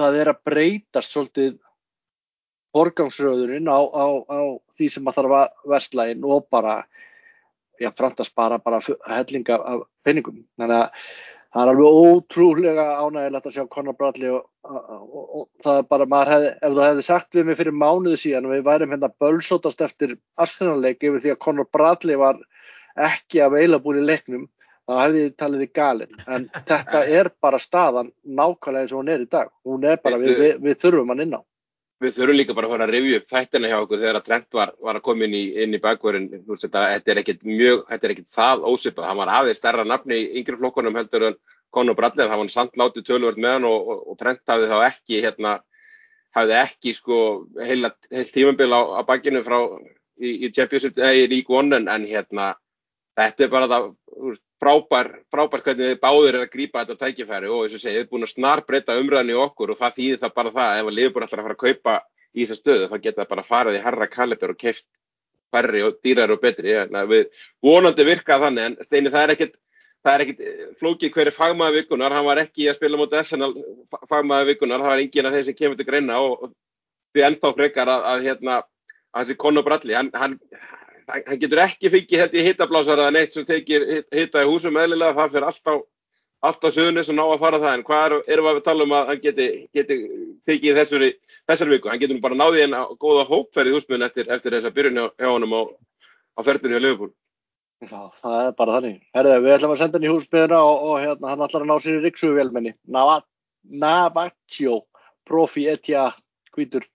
það er að breytast svolítið forgangsröðurinn á, á, á því sem að þarf að verslægin og bara já, framtast bara, bara hellinga af penningum. Þannig að það er alveg ótrúlega ánægilegt að sjá Conor Bradley og, og, og það er bara, hef, ef þú hefði sagt við mig fyrir mánuðu síðan og við værim hérna bölsótast eftir Arsenal-leik yfir því að Conor Bradley var ekki að veila búin í leiknum þá hefði talið í galin. En þetta er bara staðan nákvæmlega eins og hún er í dag. Hún er bara, við, við, við þurfum hann inn á Við þurfum líka bara að fara að revju upp þættina hjá okkur þegar að Trent var, var að koma inn í, inn í bakverðin þetta, þetta er ekkit mjög, þetta er ekkit það ósipað, hann var aðeins stærra nafni í yngri flokkunum heldur en Conor Bradley. Það var hann samt látið tölvörð með hann og, og, og Trent hafði þá ekki hérna, hafði ekki sko heila, heil tímambil á, á bakinu frá í, í Champions League, í League One en hérna þetta er bara það frábær, frábær hvernig þið báður er að grýpa þetta tækifæri. Og þess að segja, þið er búin að snar breyta umræðin í okkur og það þýðir það bara það ef að liðbúin ætlar að fara að kaupa í þessa stöðu þá geta það bara farið í herra kaliber og keift færri og dýrar og betri. Ja, við vonandi virka þannig en þeini það er ekkit það er ekkit eh, flókið hverju fagmaði vikunar, hann var ekki að spila mot SNL fagmaði vikunar, það var engin af þeir sem kemur til greina og því ennþá frekar að, að hérna að þessi Conor Bradley, hann, hann hann getur ekki fengið þetta í hittablásar eða neitt sem tekir hitta í húsum eðlilega, það fyrir alltaf alltaf söðunis og ná að fara það en hvað er, erum við að tala um að hann geti, geti tekið þessari, þessari viku? Hann getur bara náðið að góða hópferðið húsmiðin eftir, eftir þess að byrjunni hjá honum á, á ferðunni á Liverpool. Já, það er bara þannig. Herðu, við ætlum að senda hann í húsmiðina og, og hérna, hann ætlar að ná sér í riksuvelmenni Navaccio profi etja hvítur.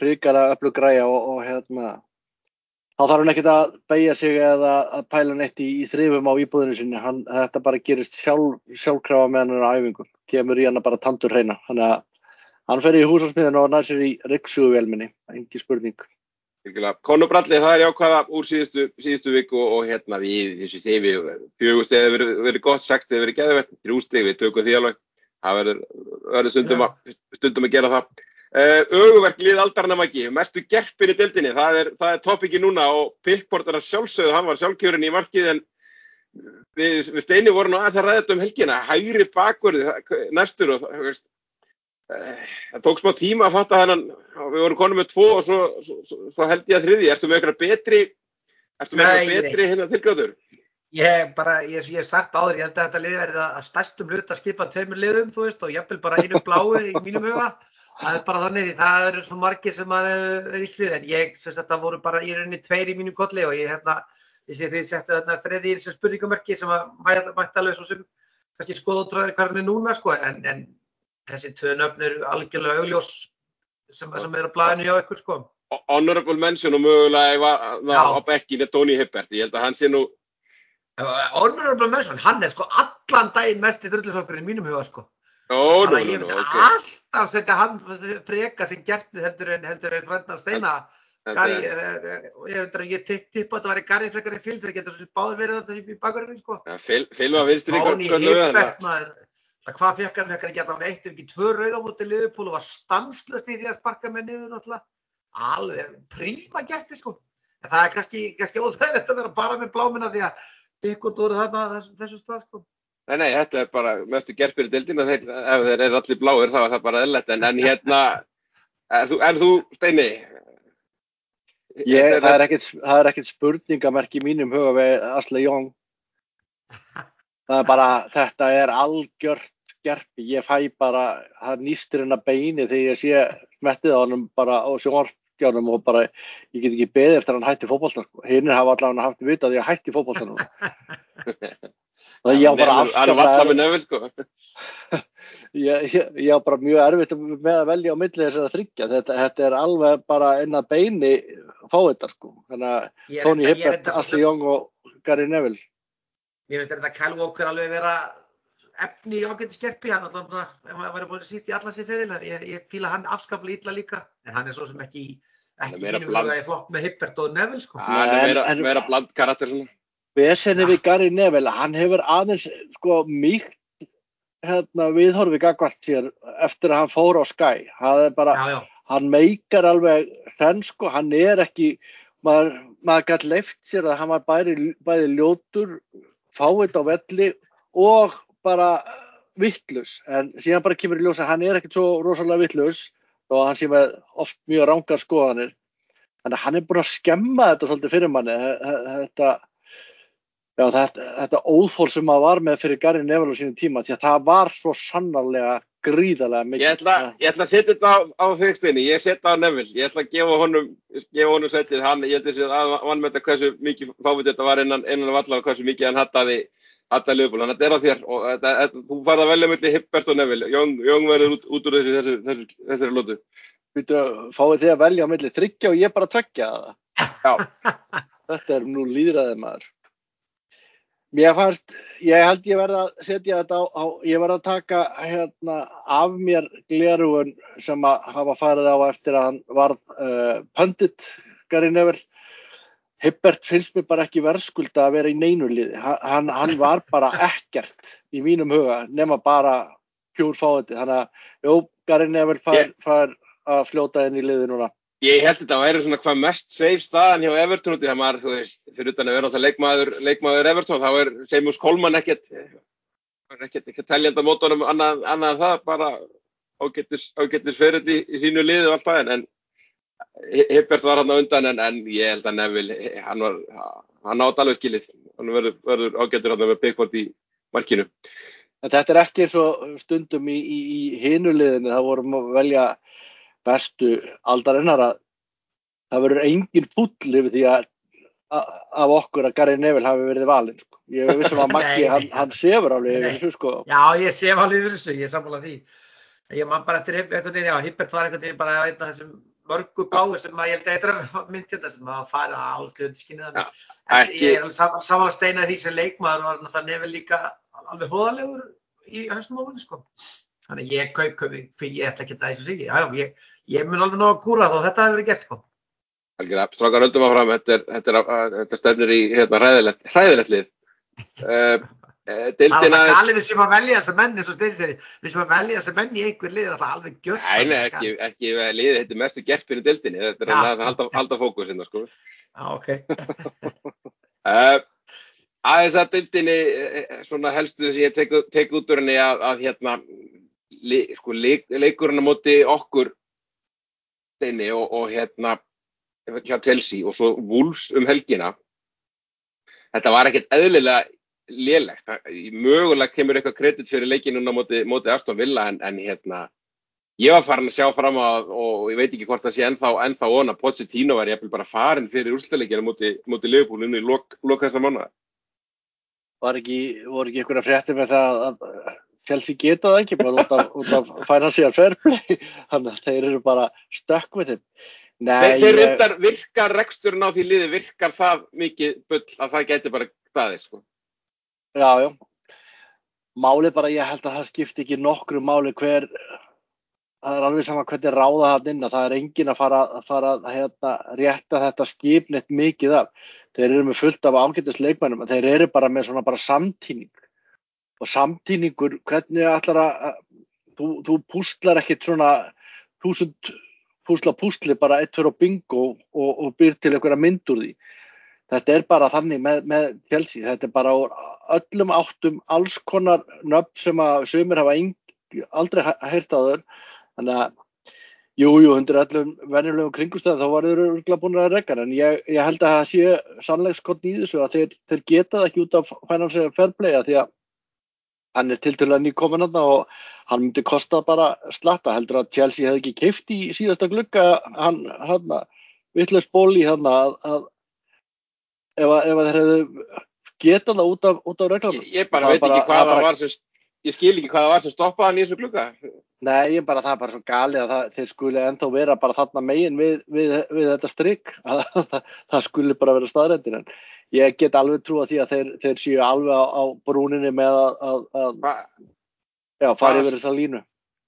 Hrikara öllu græja og, og hérna þá þarf hann ekkert að beigja sig eða að pæla neitt í, í þrifum á íbúðinu sinni, hann, þetta bara gerist sjálf, sjálfkrafa með hann á æfingum, kemur í hann að bara tandur hreina, þannig að hann fer í húsarsmiðinu og næsir í riksuvelminni, engi spurning. Conor Bradley, það er jákvæða úr síðustu, síðustu viku og, og hérna við, þessu tefi, fjögustegi hefur verið, verið gott sagt, hefur verið geðvett, þrjústegi, við tökum því alveg, það verður stundum, stundum að gera það. Uh, Öguverk lið aldarnam ekki, mestu gerpin í dildinni, það er, er topiki núna og Pickport er að sjálfsögðu, hann var sjálfkjörin í markið en við, við Steini vorum að það ræðast um helgina, hægri bakverði næstur og veist, uh, það tók smá tíma að fatta hennan, við vorum konum með tvo og svo, svo, svo, svo held ég að þriði, ertu með eitthvað betri, ertu með eitthvað betri hérna tilgjáður? Ég bara, ég hef sagt áður, ég held að þetta lið verði að stærstum hlut að skipa tveimur liðum, þú veist, og ég hef bara einu blái í mínum huga það er bara þannig því það eru svo margir sem er í slið en ég syns að það voru bara í rauninni tveir í mínu kolli og ég hérna sé því settu þarna þreði í þessu spurningamerki sem að mætti alveg svo sem kannski skoða útræðir hvernig núna sko. En, en þessi tvö nöfn eru algjörlega augljós sem, sem er að blæðinu hjá ykkur sko. Honorable mention og mögulega á bekkinni Tony Hibbert, ég held að hann sé nú Honorable mention, hann er sko allan daginn mest í drullusokkurinn í mínum huga sko. Að nú, ég myndi ok. alltaf setja hann freka sem gertni heldur en heldur en frændan Steina. Gary, eh, eh, ég tippa að það væri Gary frekar í fylg þegar getur svo báður verið þetta í bakgrunni sko. er- Fil- Filma vinstri Tony göllu við Hibbert þetta. maður. Það hvað fekk hann, fekk hann ekki allavega eitt ef ekki tvö rauð á móti Liverpool og var stanslöst í því að sparka með niður náttúrulega. Alveg príma gertni sko. En það er kannski, óþægilegt að vera bara með blámina því að Bikot voru þarna á þessum, þessum stað sko. Nei, nei, þetta er bara mestu gerpir í dildina þeir, ef þeir eru allir bláir þá er það bara eðlert en, en hérna, er þú, er þú Steini? Ég, það, er ekkit, það er ekkit spurningamerk í mínum huga við Asle Jóng. Það er bara, þetta er algjört gerpi. Ég fæ bara, það nýstir hennar beini þegar ég sé smettið á honum bara á sjónvarpskjánum og bara, ég get ekki beðið eftir að hann hætti fótboltan. Hinnir hafa allavega haft vitað því að hætti fótboltanum. Það ég á bara sko. ég, ég, ég á bara mjög erfitt með að velja á milli þessar að þryggja þetta, þetta er alveg bara inn að beini fá þetta sko þannig að Ég Tony ég er Hibbert, Asli Jóng og Gary Neville Mér finnst þetta Kyle Walker alveg vera efni í ágæti skerpi, hann alltaf svona, ef maður væri búin að sýta í alla sér fyrir, ég, ég fíla hann afskaplega illa líka, en hann er svo sem ekki, ekki mínum huga í flokk með Hibbert og Neville sko. Hann er meira bland karakter svona. Vesenni við Gary Neville, hann hefur aðeins sko mýkt hérna, viðhorfi gagvart sér eftir að hann fór á já, hann meikar alveg hrenn sko, hann er ekki maður, maður gætt leift sér að hann var bæði, bæði ljótur fáið á velli og bara vittlus, en síðan bara kemur í ljós að hann er ekkert svo rosalega vittlus og hann sé með oft mjög rángar skoðanir. Þannig að hann er búin að skemma þetta svolítið fyrir manni þetta Já, þetta, þetta óþól sem maður var með fyrir Gary Neville á sínum tíma, því að það var svo sannarlega gríðarlega mikið. Ég ætla, ég ætla að setja þetta á, á þig Steini, ég setja á Neville, ég ætla að gefa honum, gefa honum setið, hann, ég ætla að að hann með þetta hversu mikið fávit þetta var innan, innan vallar og hversu mikið hann hattaði, hattaði lögbúl, hann þetta er á þér og þetta, þetta, þú farið að velja melli Hibbert og Neville, Jón, Jón verður út, út úr þessu, þessu, þessu, þessari lótu. Býtu, fáið þið að velja á milli þryggja og ég bara tvekja það. Já, Þetta er nú líðræðið maður. Mér fannst, ég held ég verða að setja þetta á, á ég verða að taka hérna af mér glerugun sem að hafa farið á eftir að hann varð uh, pöndit Gary Neville. Hibbert finnst mér bara ekki verðskulda að vera í neinu liði. Hann, hann var bara ekkert í mínum huga nema bara pjúr fáiði. Þannig að, jú, Gary Neville fær, fær að fljóta inn í liði núna. Ég held þetta að væri svona hvað mest safe staðan hjá Everton út í það maður, þú veist, fyrir utan að vera alltaf leikmaður, leikmaður Everton, þá er Seamus Coleman ekkert, ekkert, ekkert teljandi á mótunum annað, annað það, bara ágættis, ágættis fyrir í, í þínu liði og allt það, en, Hibbert var hann á undan, en, en ég held að Neville, hann var, hann átt alveg skilið, hann verður, verður ágættur hann með Pickford í markinu. En þetta er ekki eins og stundum í, í, í hinuliðinu, það vorum að velja bestu aldarinnar að það verður engin full yfir því að af okkur að Gary Neville hafi verið valinn sko. ég vissum að Maggi, hann, hann sefur alveg yfir þessu sko já, ég sé alveg yfir þessu, ég er sammála því. Ég man bara eftir einhvern veginn, já, Hibbert var einhvern veginn bara einn af þessum mörgu bláu sem að ég held að eitthvað mynd þetta sem að fara alls hljóðskinnið Já, þannig. En ég er alveg sam- sammála steina því sem leikmaður og það nefnir líka alveg hróðalegur í höstum ofan, sko. Þannig ég kaup, kaup, ég ætla ekki að þessu sig, já, ég, ég mun alveg ná að kúra þá þetta hefur verið gert, sko. Algjörlega, strákar höldum þetta, er, þetta, er, þetta stefnir í hérna, hræðilegt, lið. Uh, Það er galið við sem að velja þessa menn eins og stein sér, við sem að velja þessa menn í einhver lið er alltaf alveg gjörst. nei, nei, ekki, ekki liðið, þetta er mestu gerpin í dildinni, þetta er að halda, halda fókusinn, sko. Já, ok. Uh, aðeins að dildinni, svona helstu sem ég tek, tek út úr henni að, að hérna, li, sko, leik, leikurinn á móti okkur, Steini, og, og hérna, hjá Chelsea og svo Wolves um helgina, þetta var ekkert eðlilega lélegt. Mögulega kemur eitthvað kredit fyrir leikinuna móti, móti Aston Villa en, en hérna, ég var farin að sjá fram á og ég veit ekki hvort það sé ennþá, ennþá ona, Pochettino var ég bara farin fyrir úrslutaleikina móti, móti Liverpool inn í lok, lok þessar mánuða. var ekki, voru ekki einhverja frétti með það að Chelsea geta það ekki bara út af, út af financial fair play þannig að þeir eru bara stökk með þeim Nei, Þeir, reyndar virkar reksturinn á því liði virkar það mikið bull að það gæti bara staðið sko. Já, já. Málið bara, ég held að það skipti ekki nokkru máli hver, það er alveg sama hvernig ráða það inn að það er engin að fara, að fara hérna, rétta þetta skipnett mikið af. Þeir eru með fullt af ágættis leikmennum, þeir eru bara með svona bara samtíning og samtíningur, hvernig ætlar að, þú, þú pústlar ekkit svona þúsund púsla púsli bara eitt fyrir bingo og, og byr til einhverja mynd úr því. Þetta er bara þannig með, með Chelsea, þetta er bara öllum áttum alls konar nöfn sem að sömur hafa aldrei hægt á þau. Þannig að, jú, jú, hundur öllum venjulegum kringustöðum þá var þeir örgulega búin að regga, en ég, ég held að það sé sannleikskott í þessu að þeir, þeir geta það ekki út af financial fair play að því að hann er til til að nýkomin hann og hann myndi kosta bara slatta heldur að Chelsea hefði ekki keift í síðasta glugga hann, hann vittlust bóli hann að, að ef, að, ef að þeir hefðu getað það út af, af reglum ég, ég bara veit bara, ekki hvað það var sem ég skil ekki hvað það var sem stoppaði hann í þessu glugga. Nei, ég bara það er bara svo gali að það, þeir skuli ennþá vera bara þarna megin við, við, við þetta strikk að það, það skuli bara vera staðrættin en ég get alveg trú að því að þeir, þeir séu alveg á, á brúninni með að, að, að já, fara yfir þessa línu.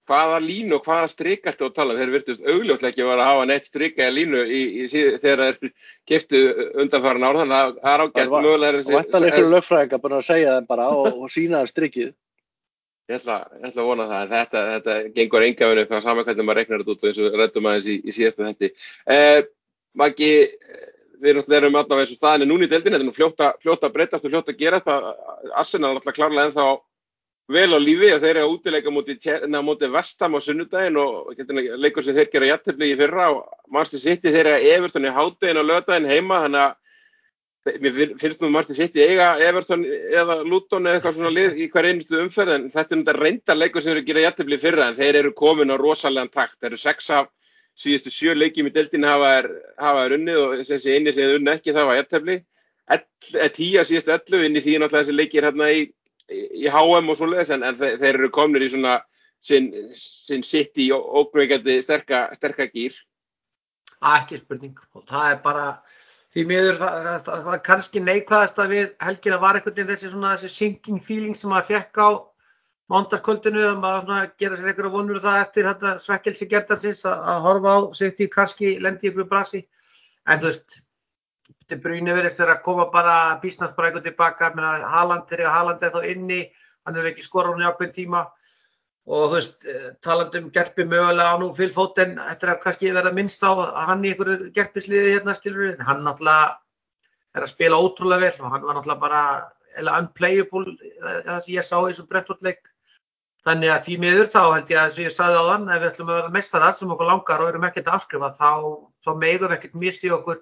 Hvaða línu og hvaða strikk ættu að tala? Þeir virtust augljóslega ekki að vera að hafa neitt strikk eða línu í, í, í, þegar þeir keftu undanfara náður, þannig að það er ágætt mögulega. Það var eitthvað einhverju lögfræðingar búin að segja þeim bara og, og sína þeim strikkið. Ég ætla, ég ætla að vona það, en þetta, þetta gengur engafinu eitthvað saman hvernig maður reiknar þetta út og eins og rættum aðeins í síðasta þetti. Eh, Maggi, við erum alltaf eins og staðinni núni í deildin, þetta er nú fljótt að breytast og fljótt að gera það. Arsenal er alltaf klárlega ennþá vel á lífi og þeir eru að útileika mútið vestam á sunnudagin og leikur sem þeir gera jættefli í fyrra og mannstu sitti þeir eru að Everton í háttegin og löðdagin heima þannig að mér finnst nú mannstu sitti eiga Everton eða Luton eða eitthvað svona lið í hver einustu umferð en þetta er reynda leikur sem eru að gera jættefli í fyrra en þeir eru komin á rosalega takt, þeir eru sex af síðustu sjö leikjum í deltinu hafa er unnið og þessi eini sem þið unni ekki það var jættefli tíja síðustu ellu inn í því náttúrulega þessi leikir hérna í, í HM og svoleiðis en, en þeir, eru komnir í svona sinn, sinn sitt í ókveikandi sterka, sterka gýr Ekki spurning. Og það er bara því miður það, það, það, það kannski neikvæðast að við helgina var einhvern veginn þessi svona þessi sinking feeling sem maður fekk á mándaskvöldinu að maður gera sér einhverja vonur um það eftir þetta svekkelsi gerðansins að, að horfa á sitt í kannski lendi ykkur brasi. En þú veist þetta brýni verist þegar að koma bara einhvern tilbaka. Haaland er í Haaland eða þá inni hann er ekki skora hún í ákveðin tíma. Og þú veist eh, talandum gerpi mögulega á nú fylgfóten þetta er að kannski verða minnst á að hann í einhverju gerpisliði hérna skilur hann náttúrulega er að spila ótrúlega vel og hann var náttúrulega bara unplayable eh, það sem ég sá í þessum brentvortleik Þannig að því miður þá held ég að og ég sagði á þann ef við ætlum að vera mestarar sem okkur langar og erum ekkert að afskrifa þá, þá meigum við ekkert mist í okkur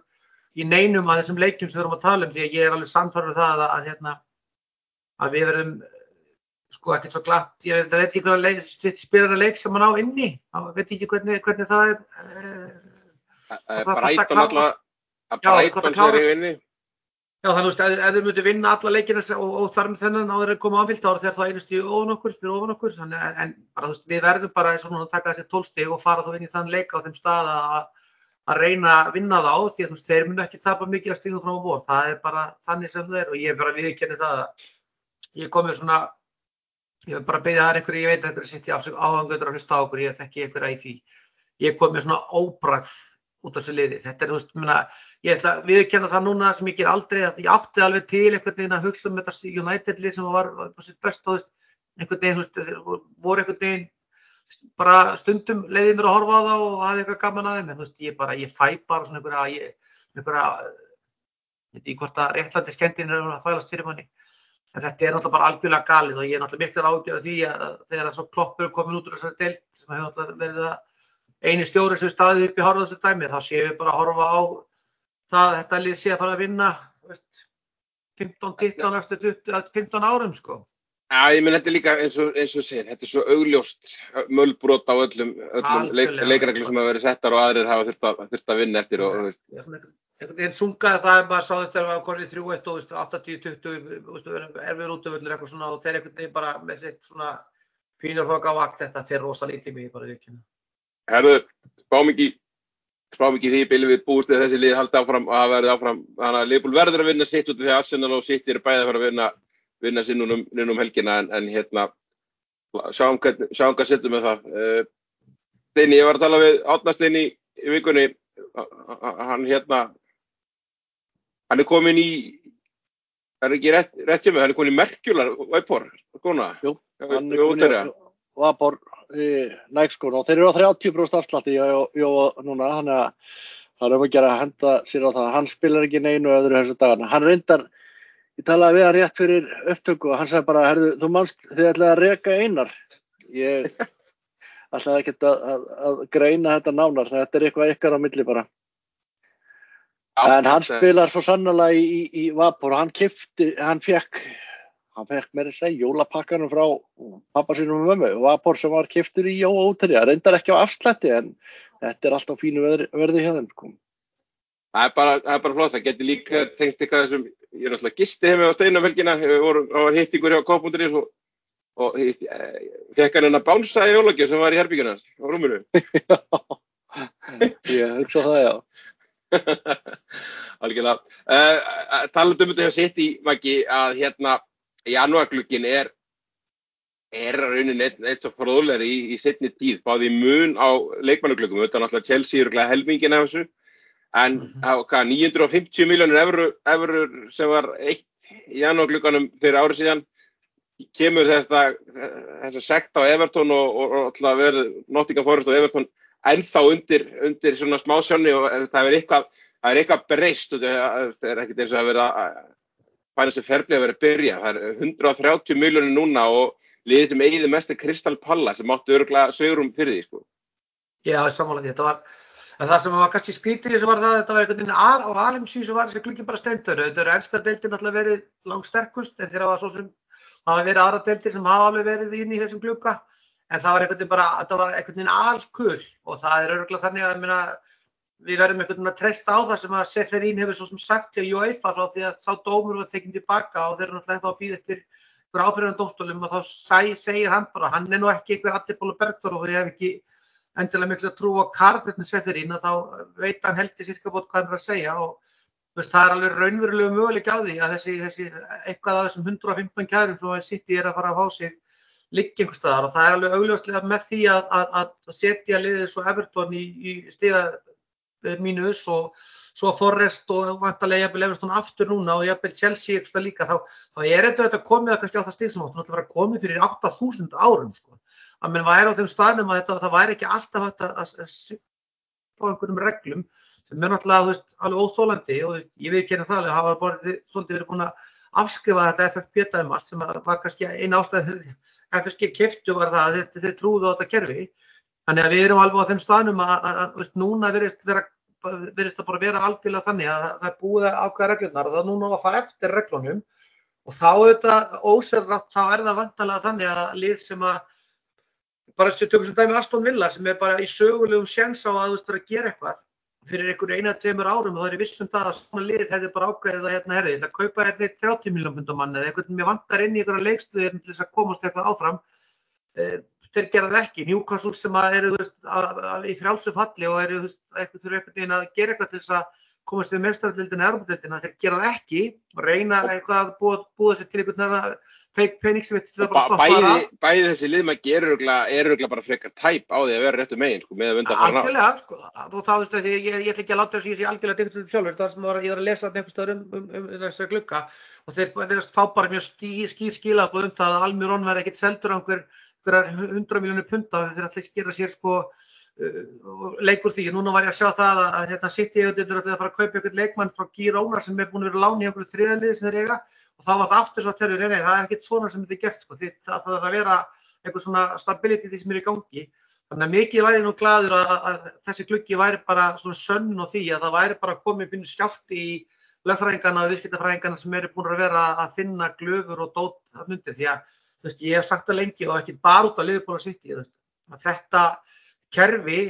í neinum að þessum leikjum sem við erum að tala um því að ég er alveg samfarið það að, að, hérna, að við verum sko ekkert svo glatt, ég veit ekki hvernig að leik sem mann á inni, þá veit ekki hvernig, hvernig það er. Það er brætun alltaf, að brætun sér í vinni. Já þannig að ef þau myndu vinna alla leikina og, og þar með þennan áður að koma áfyllt ára þegar það einust í ofan okkur, fyrir ofan okkur. En, en bara, veist, við verðum bara eins og núna að taka þessi tólstig og fara þá inn í þann leika á þeim stað að, að reyna að vinna þá því að þú veist þeir myndu ekki tapa mikið að stíðum frá vor, það er bara þannig sem það er og ég er bara viðkenni það að ég komið svona, ég hef bara beðið það er einhverju, ég veit að þetta er sitt í áhanguður að hlusta á okkur, ég þekki einhverja í því, ég komið svona óbragð út af þessu liði. Þetta er, þú veist, minna, ég ætla að viðkjanna það núna sem ég ger aldrei, ég átti alveg til einhvern veginn að hugsa um þetta United-lið sem var á sitt best, þú veist, einhvern veginn, þú veist, voru einhvern veginn bara stundum leiðið mér að horfa á það og hafi eitthvað gaman að þeim, en þú veist, ég bara, ég fæ bara svona einhverja, einhverja, ég veit ekki hvort að réttlandi skemmtinn er að þvælast fyrir manni, en þetta er náttúrulega bara algjörlega galið og ég er náttúrulega miklar ágjörð því að þegar það svo kloppur komin út úr þessari deilt sem hefur náttúrulega verið að eini stjóri sem staðið upp í horfa þessu dæmi þá séum við bara að horfa á það að þetta lið sé að fara að vinna 15-15 eftir 15 árum sko. Já, ég menn þetta er líka eins og, eins og segir, þetta er svo augljóst mölbrot á öllum, öllum leik, leikreglum sem hafa verið settar og aðrir hafa þurft að, þurft að vinna eftir. Og, ja, einhvern veginn sungaði það að maður sá þetta að það var konið 3-1 og 80-20 erfið útöfullur eitthvað svona og þeir einhvern veginn bara með sitt svona fínur hloka á vakt þetta fyrir rosa lítið mig bara ekki. Herðu, spám ekki, spám ekki því bílum við búist eða þessi lið haldi áfram að verði áfram, þannig að Leopold verður að vinna sitt út af því að Arsenal og City eru bæðið að fara að vinna, vinna núna um, um helgina en, en hérna sjáum hvað setjum með það. Uh, Steini, ég var að tala við Átna Steini í vikunni, hann hérna, hann er komin í, það er ekki rétt, rétt hjá mig, hann er komin í merkjular. Jú, Já, hann við er komin í Vapor í nægskóna og þeir eru á 30% afslætti já, já, núna, hann er að er um að gera að henda sér á það. Hann spilar ekki neinu öðru þessu dagana. Hann reyndar, ég talaði við hann rétt fyrir upptöku og hann sagði bara, herðu, þú manst þið ætlaði að reka einar. Ég ætlaði ekkert að, að, að greina þetta nánar, þetta er eitthvað ykkar á milli bara. En hann spilar svo sannlega í, í, í Vapor og hann kifti, hann fekk, hann fekk þess að jólapakkanum frá pappa sínum og mömmu. Vapor sem var kiftur í Jóa útri, það reyndar ekki á afslætti en þetta er alltaf fínu verði, verði hjá þeim. Sko. Það er bara, bara flott, það getur líka tengst eitthvað þessum, ég er náttúrulega gisti hefði á vorum, það var hittingur hjá K.is og, og hýst, fekk hann henn að bánsa í jólagjöf sem var í herbyggjuna á rúminu. Ég hugsa það, já. Algjörlega. Uh, talandi um þetta hjá sitt í Maggi að hérna janúarglukkin er er raunin eitt, eitt svo fróðlega í, í setni tíð, báði mun á leikmannuglökkum, þetta er náttúrulega Chelsea er helmingin af þessu, en Mhm. á hvað, 950 miljónir eurur, eurur sem var eitt í janúarglukkanum fyrir árið síðan kemur þetta þessa sekt á Everton og, og, og alltaf verið Nottingham Forest og Everton ennþá undir, undir svona smásjónni og það er eitthvað, það er eitthvað breyst og það er ekkert eins og að vera fæna sem ferblið að vera að byrja það er 130 miljónir núna og liðið sem eigið mest er Crystal Palace sem áttu örgulega sögurum fyrir því sko. Já, samanlega þetta var, það sem var kannski skrítið sem var það, þetta var einhvern veginn al, á alheimsvísu sem var þessi klukki bara stendur, þetta eru ennska deildir náttúrulega verið langsterkust, en þeirra var svo sem, það hafa verið aðra deildir sem hafa alveg verið inn í þessum klukka, en það var einhvern veginn bara, þetta var einhvern veginn alkull og það er örgulega þannig að, minna, við verðum einhvern veginn að treysta á það sem að Seferín hefur svo sem sagt til UEFA frá því að sá dómur var tekinn tilbaka og þeir eru náttúrulega þá að býða eftir einhver áfyrirðan dómstólum og þá sæ, segir hann bara, hann er nú ekki einhver Adibóla Bergdór og því hef ekki endilega miklu að trúa Karl þetta Sveferín að þá veit hann heldur sirka bótt hvað hann er að segja og veist, það er alveg raunverulegu möguleik á því að þessi, þessi eitthvað af þessum 115 kærum sem hann sitt í er að fara að fá sig liggja einhver staðar og það er alveg augljóslega með því að, að, að setja liðið svo Everton í, í stiga mínus og svo Forrest og vantarlega jafnvel Everton aftur núna og jafnvel Chelsea eitthvað líka þá, þá er þetta þetta komið að kannski á það stig sem áttu náttúrulega vera komið fyrir 8000 árum sko. að menn væri á þeim staðnum að þetta, það væri ekki alltaf að, að, að fá einhverjum reglum sem er náttúrulega veist, alveg óþólandi og ég veit ekki það að hafa bara svolítið verið búin að afskrifa þetta FFP-dæmast sem var kannski eina ástæði FSG keftu var það að þeir trúðu á þetta kerfi þannig að við erum alveg á þeim staðnum að, að, að veist, núna verist vera verist að bara vera algjörlega þannig að það er búið að ákvæða reglurnar og það er núna að fara eftir reglunum. Og þá er þetta ósverðrátt, þá er það vantanlega þannig að lið sem að bara þessi tökum sem dæmi Aston Villa sem er bara í sögulegum sjens á að veist að gera eitthvað. Fyrir einhverju eina, tveimur árum og það er vissum það að svona lið hefði bara ákveðið að hérna herri, það kaupa hérna 30 miljón pundum mann eða eitthvað mér vantar inn í einhverja leikstuði til þess að komast eitthvað áfram þeir gera það ekki, Newcastle sem eru veist, að, að, í frjálsu falli og eru eitthvað einhvern veginn að gera eitthvað til þess að komast við mestaraldildina eða erfaldildina, þeir gera það ekki reyna eitthvað að búa, búa sér til einhvern veginn feik pening sem þetta bara stoppa bæði, bæði þessi lið maður gerur er örgulega bara frekar tæp á því að vera réttu megin sko, með að vunda þarna á. Algjörlega, sko, og þá veist ég, ég, ég ætla ekki að láta þess að ég sé algjörlega dyktur um sjálfur, það sem var, ég var að lesa einhver stöður um, um, um, um þessar glukka og þeir verðast fá bara mjög skýr skilabóð um það að Almirón verði ekkit seldur á einhver 100 miljónir punta þeir ekki að gera sér sko uh, leikur því. Núna var ég að sjá það að, að hérna City auðvitað að fara að kaupa einhvern leikmann frá Girona sem er búin að vera láni í einhverju þriðaliði sem þeir eiga og þá var það aftur svo að terjur, nei, það er ekkert svona sem þetta er gert sko, því það þarf að vera eitthvað svona stability því sem er í gangi. Þannig að mikið væri nú gladur að, að þessi klukki væri bara svona sönn og því að það væri bara komið byrju skjátt í lögfræðingana og viðskiptafræðingana sem eru búin að vera að finna glöfur og dót að myndi því að veist, ég hef sagt það lengi og ekki bara út af í að þetta kerfi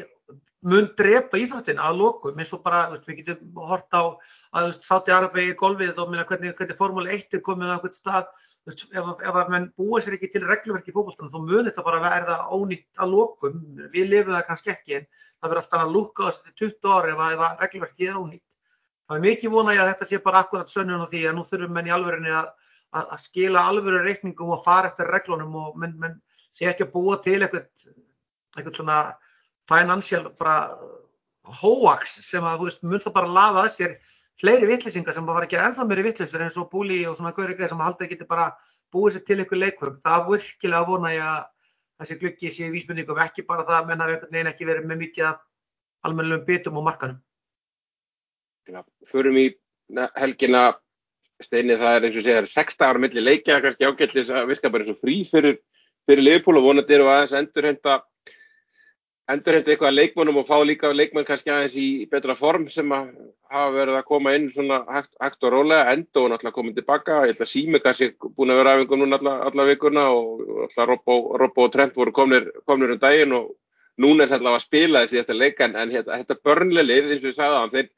mun drepa íþróttina að lokum eins og bara veist, við getum hort á að Sáti Arabegi golfið og minna hvernig, hvernig Formule 1 er komið á einhvern stað veist, ef, ef að mann búa sér ekki til regluverki í fókbólstunum þá mun þetta bara verða ónýtt að lokum. Við lifum það kannski ekki en það verður aftan að lúka þess að 20 ári ef, ef að regluverki er ónýtt. Er mikið vona ég að þetta sé bara akkurat sönnun og því að nú þurfum menn í alverðinni að að, að skila alvöru reikningum og fara eftir reglunum og menn, menn sé ekki að búa til eitthvað, eitthvað svona financial bara hoax sem að, mun það bara laða að sér fleiri vittlisingar sem bara gera ennþá meiri vittlisur eins og búli og svona gaurika sem halda geti bara búið sér til ykkur leikvögg. Það virkilega vona ég að þessi glukki sé vísmyndingum ekki bara það að menn hafi einhvern veginn ekki verið með mikið af almennilegum bitum á markanum. Förum í helgina steinni það er eins og segja 6 dagar millir leikja kannski ágættis að virka bara eins og frí fyrir, fyrir Leopold og vonandi eru aðeins endurhenda endurhenda eitthvað leikmannum og fá líka leikmann kannski aðeins í betra form sem að hafa verið að koma inn svona hægt, hægt og rólega. Enda og náttúrulega komið tilbaka. Ég held að Sými kannski búin að vera afengum núna alla, alla vikuna og náttúrulega Robbo, og Trent voru komnir, komnir um daginn og núna er þetta allavega að spila þessi síðasta leikan en hérna, þetta börnlega lið eins og á hann þeir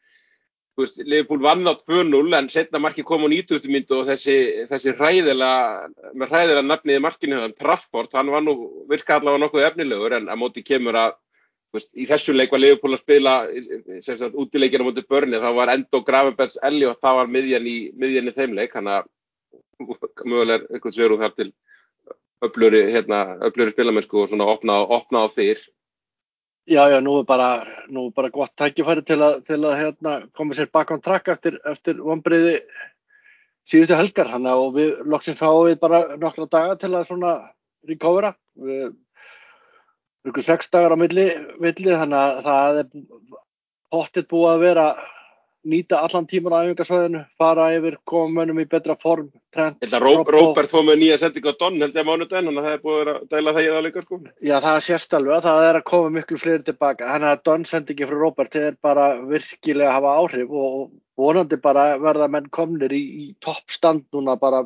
Leifbúl vann á 2-0 en setna marki kom á 90. myndu og þessi, þessi hræðilega, með hræðilega nafniði markinu þann Trafford, hann var nú virka allavega nokkuð efnilegur en að móti kemur að veist, í þessu leik var Leifbúl að spila útileikina mútið börni þá var Endo Gravenbergs Elli og það var miðjan í, miðjan í þeim leik hann að mögulega er eitthvað sveru þar til öfluri, hérna, öfluri spilamennsku og svona opna, opna á þýr Já, já, nú er bara, nú er bara gott tækifæri til að, til að hérna, koma sér bak á trakk eftir, eftir vonbreiði síðustu helgar. Þannig að við loksins fáum við bara nokkra daga til að svona recovera. Við erum sex dagar á milli, milli þannig að það er hóttið búið að vera nýta allan tíman á æfingarsvæðinu, fara yfir, koma mönnum í betra form, trend. Þetta Róbert fóð með nýja sending á Don held ég mánu den, þannig að það er búið að dæla það í það líka sko. Já, það sést alveg að það er að koma miklu fleiri tilbaka, þannig að Don sendingi frá Róbert er bara virkilega að hafa áhrif og vonandi bara verða menn komnir í, í toppstand núna bara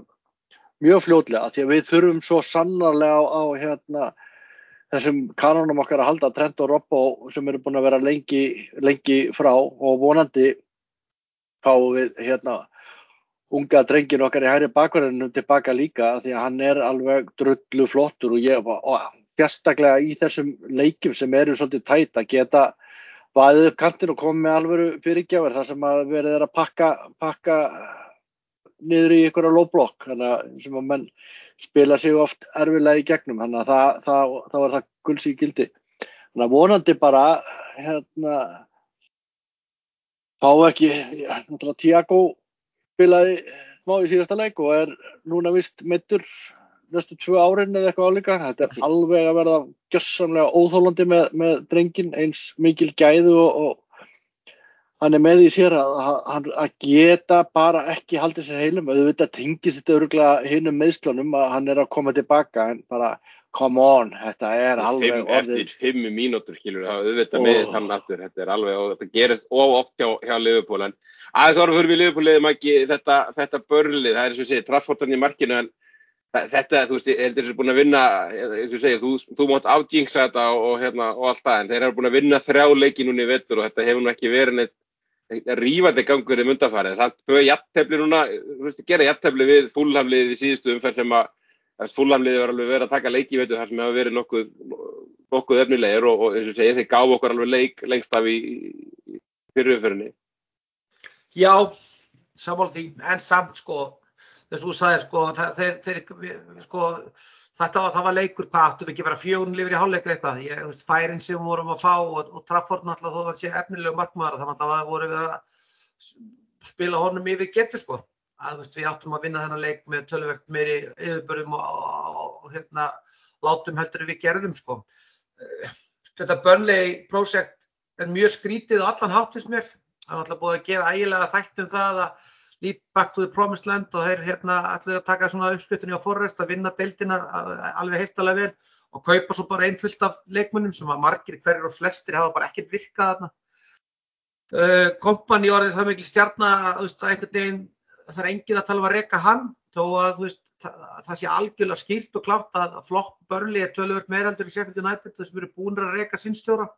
mjög fljóðlega, því að við þurfum svo sannarlega á, á hérna þessum kanonum okkar að halda Trent og Robbo sem eru búin að vera lengi, lengi frá og vonandi fáum við hérna unga drengin okkar í hæri bakverðinu tilbaka líka því að hann er alveg drullu flottur og ég var fjöstaklega í þessum leikjum sem eru svolítið tætt að geta vaðið upp kantin og koma með alvöru fyrirgjafir þar sem að verið er að pakka, pakka niður í ykkur á lóblokk sem að menn spila sig oft erfilega í gegnum þannig að það, það, það var það gulds í gildi. Þannig að vonandi bara hérna fá ekki, Tiago spilaði smá í síðasta leik og er núna vist mittur næstu tvö árin eða eitthvað álíka þetta er alveg að verða gjössamlega óþólandi með, með drengin eins mikil gæðu og, og hann er með í sér að, að, að geta bara ekki haldið sér heilum. Auðvitað tengist þetta öruglega hinn um meðsklunum að hann er að koma tilbaka en bara come on, þetta er alveg fimm, eftir fimm mínútur skilur það auðvitað oh. með þann aftur, þetta er alveg og þetta gerist oft hjá, hjá Liverpool en aðeins ára fyrir við Liverpool liðum ekki þetta, þetta börlið, það er eins og segið Traffordan í markinu en þetta, þú veist, heldur þessu búin að vinna eins og segið, þú, þú mátt afgingsa þetta og, og, hérna, og allt það, en þeir eru búin að vinna þrjá leiki núni í vettur og þetta hefur nú ekki verið neitt rífandi gangur í mundafarið, samt böða jattefli núna, þú veist, gera jattefli við fúlhamlið í síðustu umferð sem að fúlhamliði var alveg verið að taka leiki veitu þar sem hefur verið nokkuð, nokkuð efnilegir og, og eins og segja þeir gáðu okkur alveg leik lengst af í, í fyrirumferinni. Já, samála því, en samt sko, þess að þú sagðir sko, þeir, þeir, sko, þetta var, var leikur, hvað áttu við ekki vera fjóðun lifir í hálfleika eitthvað, ég, veist, færin sem vorum að fá og, og Trafford náttúrulega þó var sé efnilegu markmaður, þannig að það voru við að spila honum yfir getur sko að veist, við áttum að vinna þennan leik með tölvert meiri yfirbörðum og, hérna, látum heldur við gerðum sko. Eh, þetta Burnley projekt er mjög skrítið og allan háttist mér. Það er alltaf búið að gera ægilega þætt um það að lead back to the promised land og þeir hérna allir að taka svona uppskuttunni á forrest að vinna deildina alveg heiftalega vel og kaupa svo bara einfullt af leikmunum sem að margir hverjir og flestir hafa bara ekkert virkað þarna. Kompani orðið það mikil stjarnar að einhvern veginn það er engið að tala um að reyka hann þó að veist, það, það sé algjörlega skýrt og klátt að flokk börli er tölvöld meiraldur í Sheffield United þessum eru búin að reyka sinnstjóra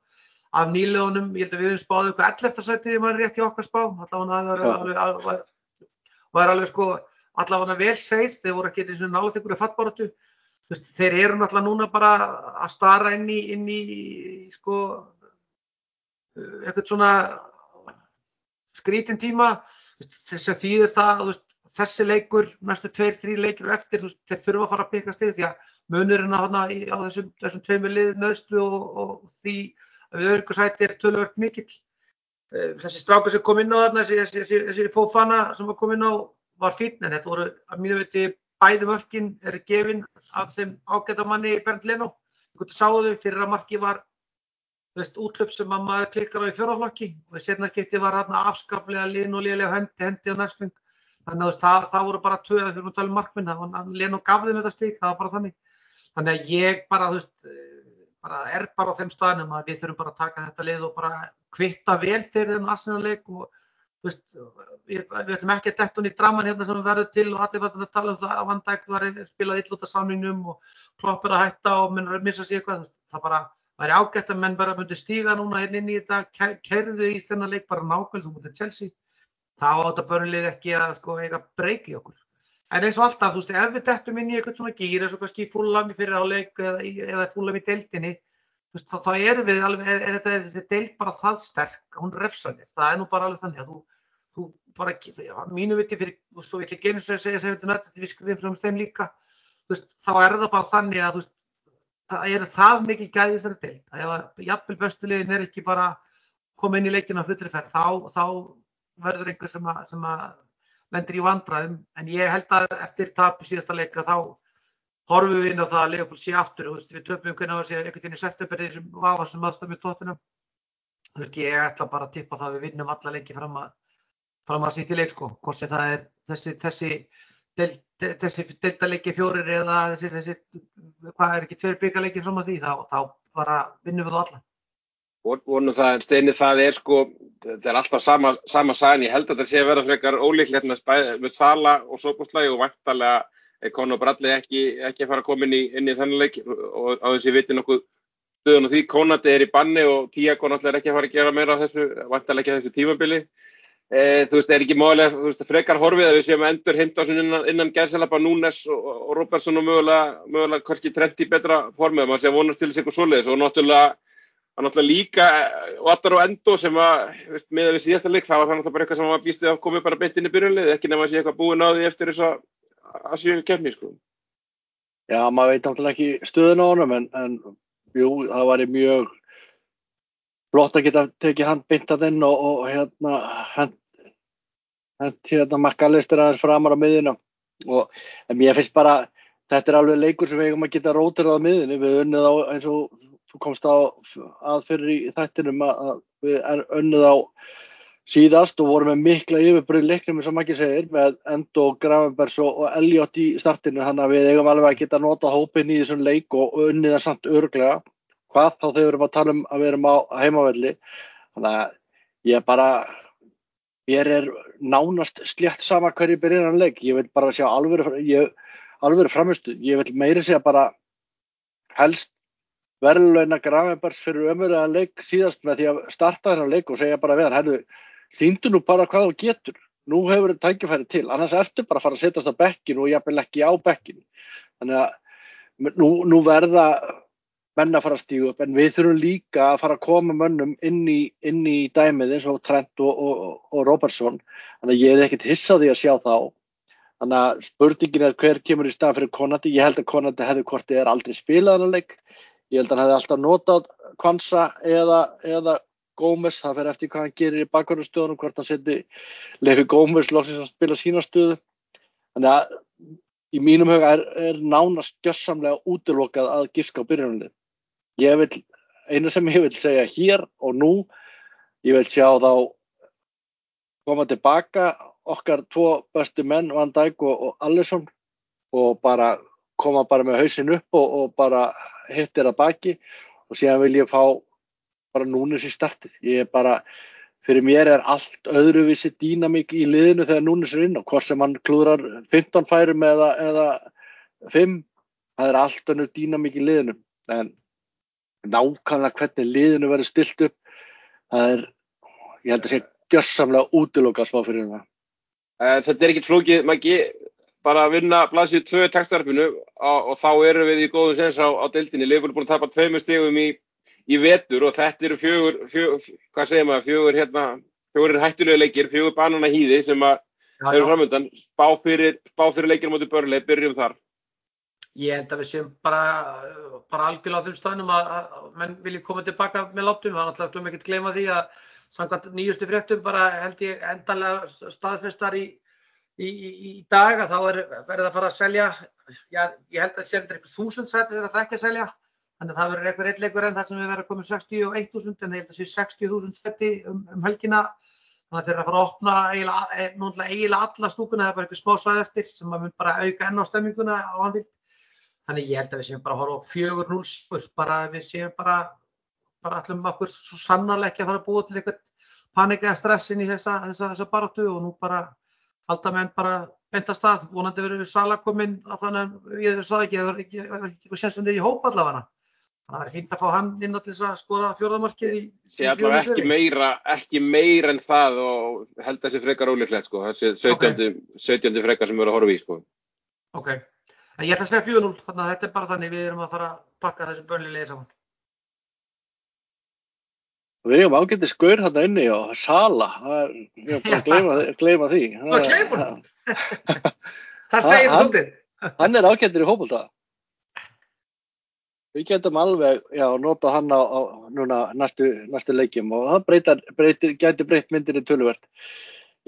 af nýlegunum, ég held að við hefum spáðið eitthvað 11. sætið í maður rétt í okkar spá. Allavega var alveg sko allavega vel seif þeir voru ekki eins og nálega þegar fattbáratu þeir eru náttúrulega núna bara að stara inn í, inn í sko eitthvað svona skrítin tíma þess að þýðir það veist, þessi leikur, næstu tveir, þrý leikir eftir, veist, þeir þurfa að fara að peka stig því að munurinn á, á þessum, þessum tveimur lið nöðslu og, og því að við öryggur sæti er tölvört mikill. Eh, þessi strákur sem kom inn á þarna, þessi, þessi, þessi, þessi fófana sem kom inn á var fítn en þetta voru að mínu viti bæði mörkin eru gefin af þeim ágættamanni Bernd Leno. Þú sáðu fyrir að marki var veist, útlöp sem að maður klikkar á í fjóraflokki og í sérnarskipti var hann afskaplega lin og liðlega hendi, hendi og næstung þannig að það, það voru bara við erum að tala um markminn hann len og gaf þeim þetta stík, það var bara þannig. Þannig að ég bara, þú veist bara er bara á þeim staðnum að við þurfum bara að taka þetta lið og bara kvitta vel fyrir þennan aðsynarleik og þú veist, við, við ætlum ekki að detta hún í draman hérna sem við verðum til og allir verðum að tala um það að vandæk var spilað ill út af samningnum og kloppur að hætta og minnur að missa sér eitthvað, það bara væri ágætt að menn bara myndi stíga núna hérna inn í þetta, kerðu í þennan leik bara nákvæmlega, þú mútið Chelsea þá átta börnlið ekki að sko eiga breyki okkur. En eins og alltaf, þú veist, ef við dettum inn í eitthvað svona gýr, eins og kannski fúlami fyrir áleik eða, eða fúlami í deildinni, veist, þá, þá erum við alveg, er, er þetta þessi deild bara það sterk, hún refsanir, það er nú bara alveg þannig að þú, þú bara, mínu viti fyrir, þú veist, þú vill ekki einu sem segja sem þetta nöttið, við skrifum frá þeim líka, þú veist, þá er það bara þannig að, þú veist, það er það mikið gæðið þessari deild, að ef jafnvel bestulegin er ekki bara koma inn í leikina fullri ferð, þá, þá verður einhver sem að, sem að lendir í vandraðum en ég held að eftir tapu síðasta leika þá horfum við inn á það að Leopold sé aftur. Og við töpum hvernig á að sé einhvern veginn í september þessum vafastum aðstæðum í tóttunum ég ætla bara að tippa það að við vinnum alla leiki fram að að sýtti leik sko. Hvort sem það er þessi þessi, del, þessi deltaleiki fjórir eða þessi, þessi hvað er ekki tveir byggaleiki fram að því þá, þá bara vinnum við það alla. Vonum það en steinni það er sko þetta er alltaf sama, sama sæn ég held að þetta sé að vera frekar ólíklegt með, með Sala og Sopostlægi og vantarlega er Conor Bradley ekki, ekki fara að koma inn í, í þennan leik. Og á þess að ég viti nokkuð stöðun og því Konati er í banni og náttúrulega er ekki að fara að gera meira á þessu vantarlega ekki á þessu tímabili e, þú veist, er ekki málega, þú veist, frekar horfið að við séum endur heimta innan, innan Gerselapa Núnes og, og Robertson og mögulega, mögulega kannski trend í betra formið, maður sé að vonast til þess eitthvað svoleiðis og náttúrulega náttúrulega líka Otar og Endo sem að, með að við síðasta leik, það var náttúrulega bara eitthvað sem var býstið að koma bara beint inn í byrjunlið, ekki nefn að sé eitthvað búin á því eftir þess að sjöu kemni, sko. Já, maður veit náttúrulega ekki stöðun á honum, en, en jú, það var mjög flott að geta tekið að þinn og, og hérna, hérna makkalistir aðeins framar á miðina og ég finnst bara, þetta er alveg leikur sem við hefum að geta rótir á miðinu, við unnið á eins og þú komst á að fyrir í þættinum að við önnuð á síðast og vorum með mikla yfirbröð leiknum maður ekki segir með Endo, Gravenbergs og Elliot í startinu. Þannig að við eigum alveg að geta nota hópin í þessum leik og unnið það samt örglega hvað þá þegar við erum að tala um að við erum á heimavelli. Þannig að ég bara ég er nánast slétt sama hverju byrjir hann leik. Ég vil bara sjá alveg framistu, ég vil meiri segja bara helst verðlulegna Gravenbergs fyrir ömurlega leik síðast með því að starta þennan leik og segja bara við hann, herru, þýndu nú bara hvað þú getur, nú hefur þetta tækifæri til, annars ertu bara að fara að setjast á bekkinu og jáfnvel ekki á bekkinu. Þannig að nú, nú verða menn að fara að stígu upp, en við þurfum líka að fara að koma mönnum inn í, inn í dæmið eins og Trent og, og, og Robertson, þannig að ég hef ekkert hissaði að sjá þá. Þannig að spurningin er hver kemur í stað fyrir Konati, ég held að Konati hefði hvort þið er aldrei spilað hann að leik, Ég held að hann hefði alltaf notað Kvansa eða, eða Gómez, það fer eftir hvað hann gerir í bakvarðarstöðunum, hvort hann seti Lefi Gómez lóksins að spila sína stöðu. Þannig að í mínum huga er, er nánast gjössamlega útilokað að giska á byrjunalið. Ég vil, eina sem ég vil segja hér og nú, ég vil sjá þá koma tilbaka okkar tvo bestu menn, Van Dijk og, og Allison og bara koma bara með hausin upp og, og bara hittir að baki og síðan vil ég fá bara núnus í startið. Ég er bara, fyrir mér er allt öðruvísi dýnamík í liðinu þegar núnus er inn og hvort sem hann klúðrar 15 færum eða, eða 5, það er allt önnur dýnamík í liðinu. En nákvæmlega hvernig liðinu verður stilt upp, það er, ég held að sé gjössamlega útilokka smá fyrir það. Eh, þetta er ekkert flókið, Maggi, bara að vinna blaðsíðu tvö takstarfinu og þá eru við í góðum sens á, á deildinni. Leifur er búin að tapa tveimur stegum í, í vetur og þetta eru fjögur, fjögur hvað segir maður, fjögur hérna, fjögur hættulega leikir, fjögur banana hýði sem að eru framöndan, spá fyrir, spá fyrir leikinu motið börnlega, byrjum þar. Ég held að við séum bara, bara algjörlega á þeim staðnum að, að menn vilja koma tilbaka með látum. Það er náttúrulega glöfum ekki að gleyma því að samkvæmt nýjustu fréttum bara held ég endanlega staðfestar í, í, í, í dag að þá er verið að fara að selja, já, ég held að það sé eitthvað þúsund sæti þegar það ekki að selja. Þannig að það verður eitthvað eitthvað en það sem við verðum að koma 61.000 en ég held að það sé 60.000 sæti um, um helgina. Þannig að þeir eru að fara að opna eiginlega, eiginlega alla stúkuna, það er bara eitthvað smá svæð eftir sem að mun bara auka enn á stemminguna á anvild. Þannig ég held að við séum bara að horfa á fjögur núl sigur, bara við séum bara, bara allum okkur svo sannarlega ekki að fara að búa til eitthvað panik eða stressin í þessa, þessa, þessa baráttu og nú bara halda menn bara bent að stað, vonandi verður við sala komin að þannig að ég sagði ekki, það er ekki sérstundir í hóp allavega. Það er fínt að fá hann inn á til þess að skora fjórðamarkið í allavega ekki meira, ekki meira en það og held að þessi frekar ólíklegt sko, þessi 17. Okay. 17. frekar sem erum að horfa í sko. Ok. Ég ætla að segja 4-0, þannig að þetta er bara þannig við erum að fara að pakka þessu börnlilegi saman. Við hefum ágættið skur þarna inni og Sala, ég hef bara að gleyma því. Það er gleymun. það segir það svolítið. Hann er ágættir í hópulta. Við getum alveg, já, nota hann á, á núna næstu, næstu leikjum og það breytar, breytir, getur breytt myndinni töluvert.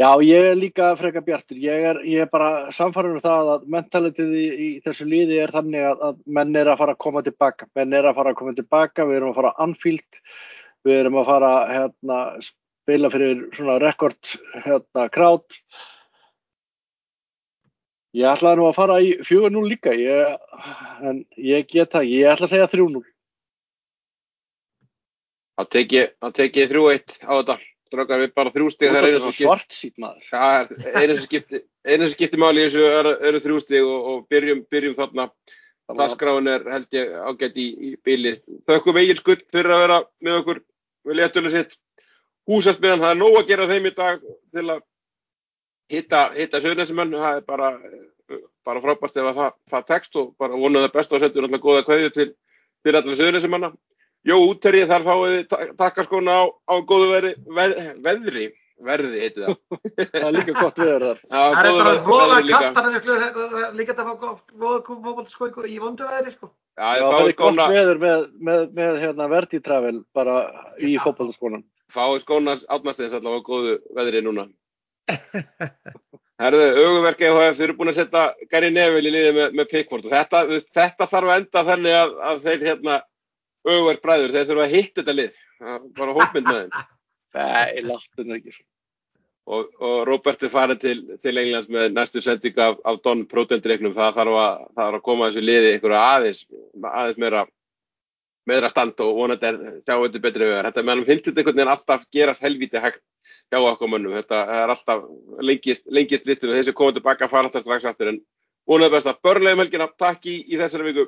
Já, ég er líka freka bjartur. Ég er, ég er bara samfarið um það að mentalitið í, í þessu líði er þannig að, að menn er að fara að koma tilbaka. Menn er að fara að koma tilbaka, við erum að fara að anfíld, við erum að fara að hérna, spila fyrir svona rekord hérna, krát. Ég ætlaði nú að fara í 4-0 líka, ég, en ég get það, ég ætla að segja 3-0. Það tekið 3-1 á þetta. Strákar við bara þrjústig það er einu sem ja, einu sem skipti, skipti máli eins og eru, eru þrjústig og, og byrjum, byrjum þarna. Daskráin er held ég ágætt í, í bíli þaukum eigin skull fyrir að vera með okkur við letulega sitt. Húsasmiðan, það er nóg að gera þeim í dag til að hitta, hitta sögnesumenn, það er bara bara frábært ef það, það tekst og bara vonuð það best og setjum alltaf goða kvæði til, til allar sögnesumanna Jó, útterrið þar fáið takkaskóna á, á góðu veri, ver, veðri, verði heiti það. það er líka gott veður þar. Já, það er bara hróða kallt að við fljóðum líka þetta að fá fókbaltskói í vondu veðri sko. Já, það er gott veður með, með, með hérna, verditravel bara í fókbaltskónan. Fáið skónas átnastins allavega á góðu veðri núna. Herðu, auguverk EHF, þeir eru búin að setja Gary Neville í liði með, með Pickford og þetta, þetta þarf að enda þannig að, að þeir hérna auðverð bræður, þeir þurfa að hitta þetta lið. Bara hópmynd með þeim. Nei, láttu það ekki og, og Robert er farið til, til Englands með næstu sending af, af Don Protein-dreiknum, það þarf að, það þarf að koma þessu liði einhverju aðeins aðeins meira meðra stand og vonandi er sjá þetta betri við þetta meðan finnst þetta einhvern veginn alltaf gerast helviti hægt hjá okkur mönnum. Þetta er alltaf lengist, lengist listum þessi komið tilbaka að fara alltaf strax aftur. En vonandi best að börnlegum helgina. Takk í, í þessari viku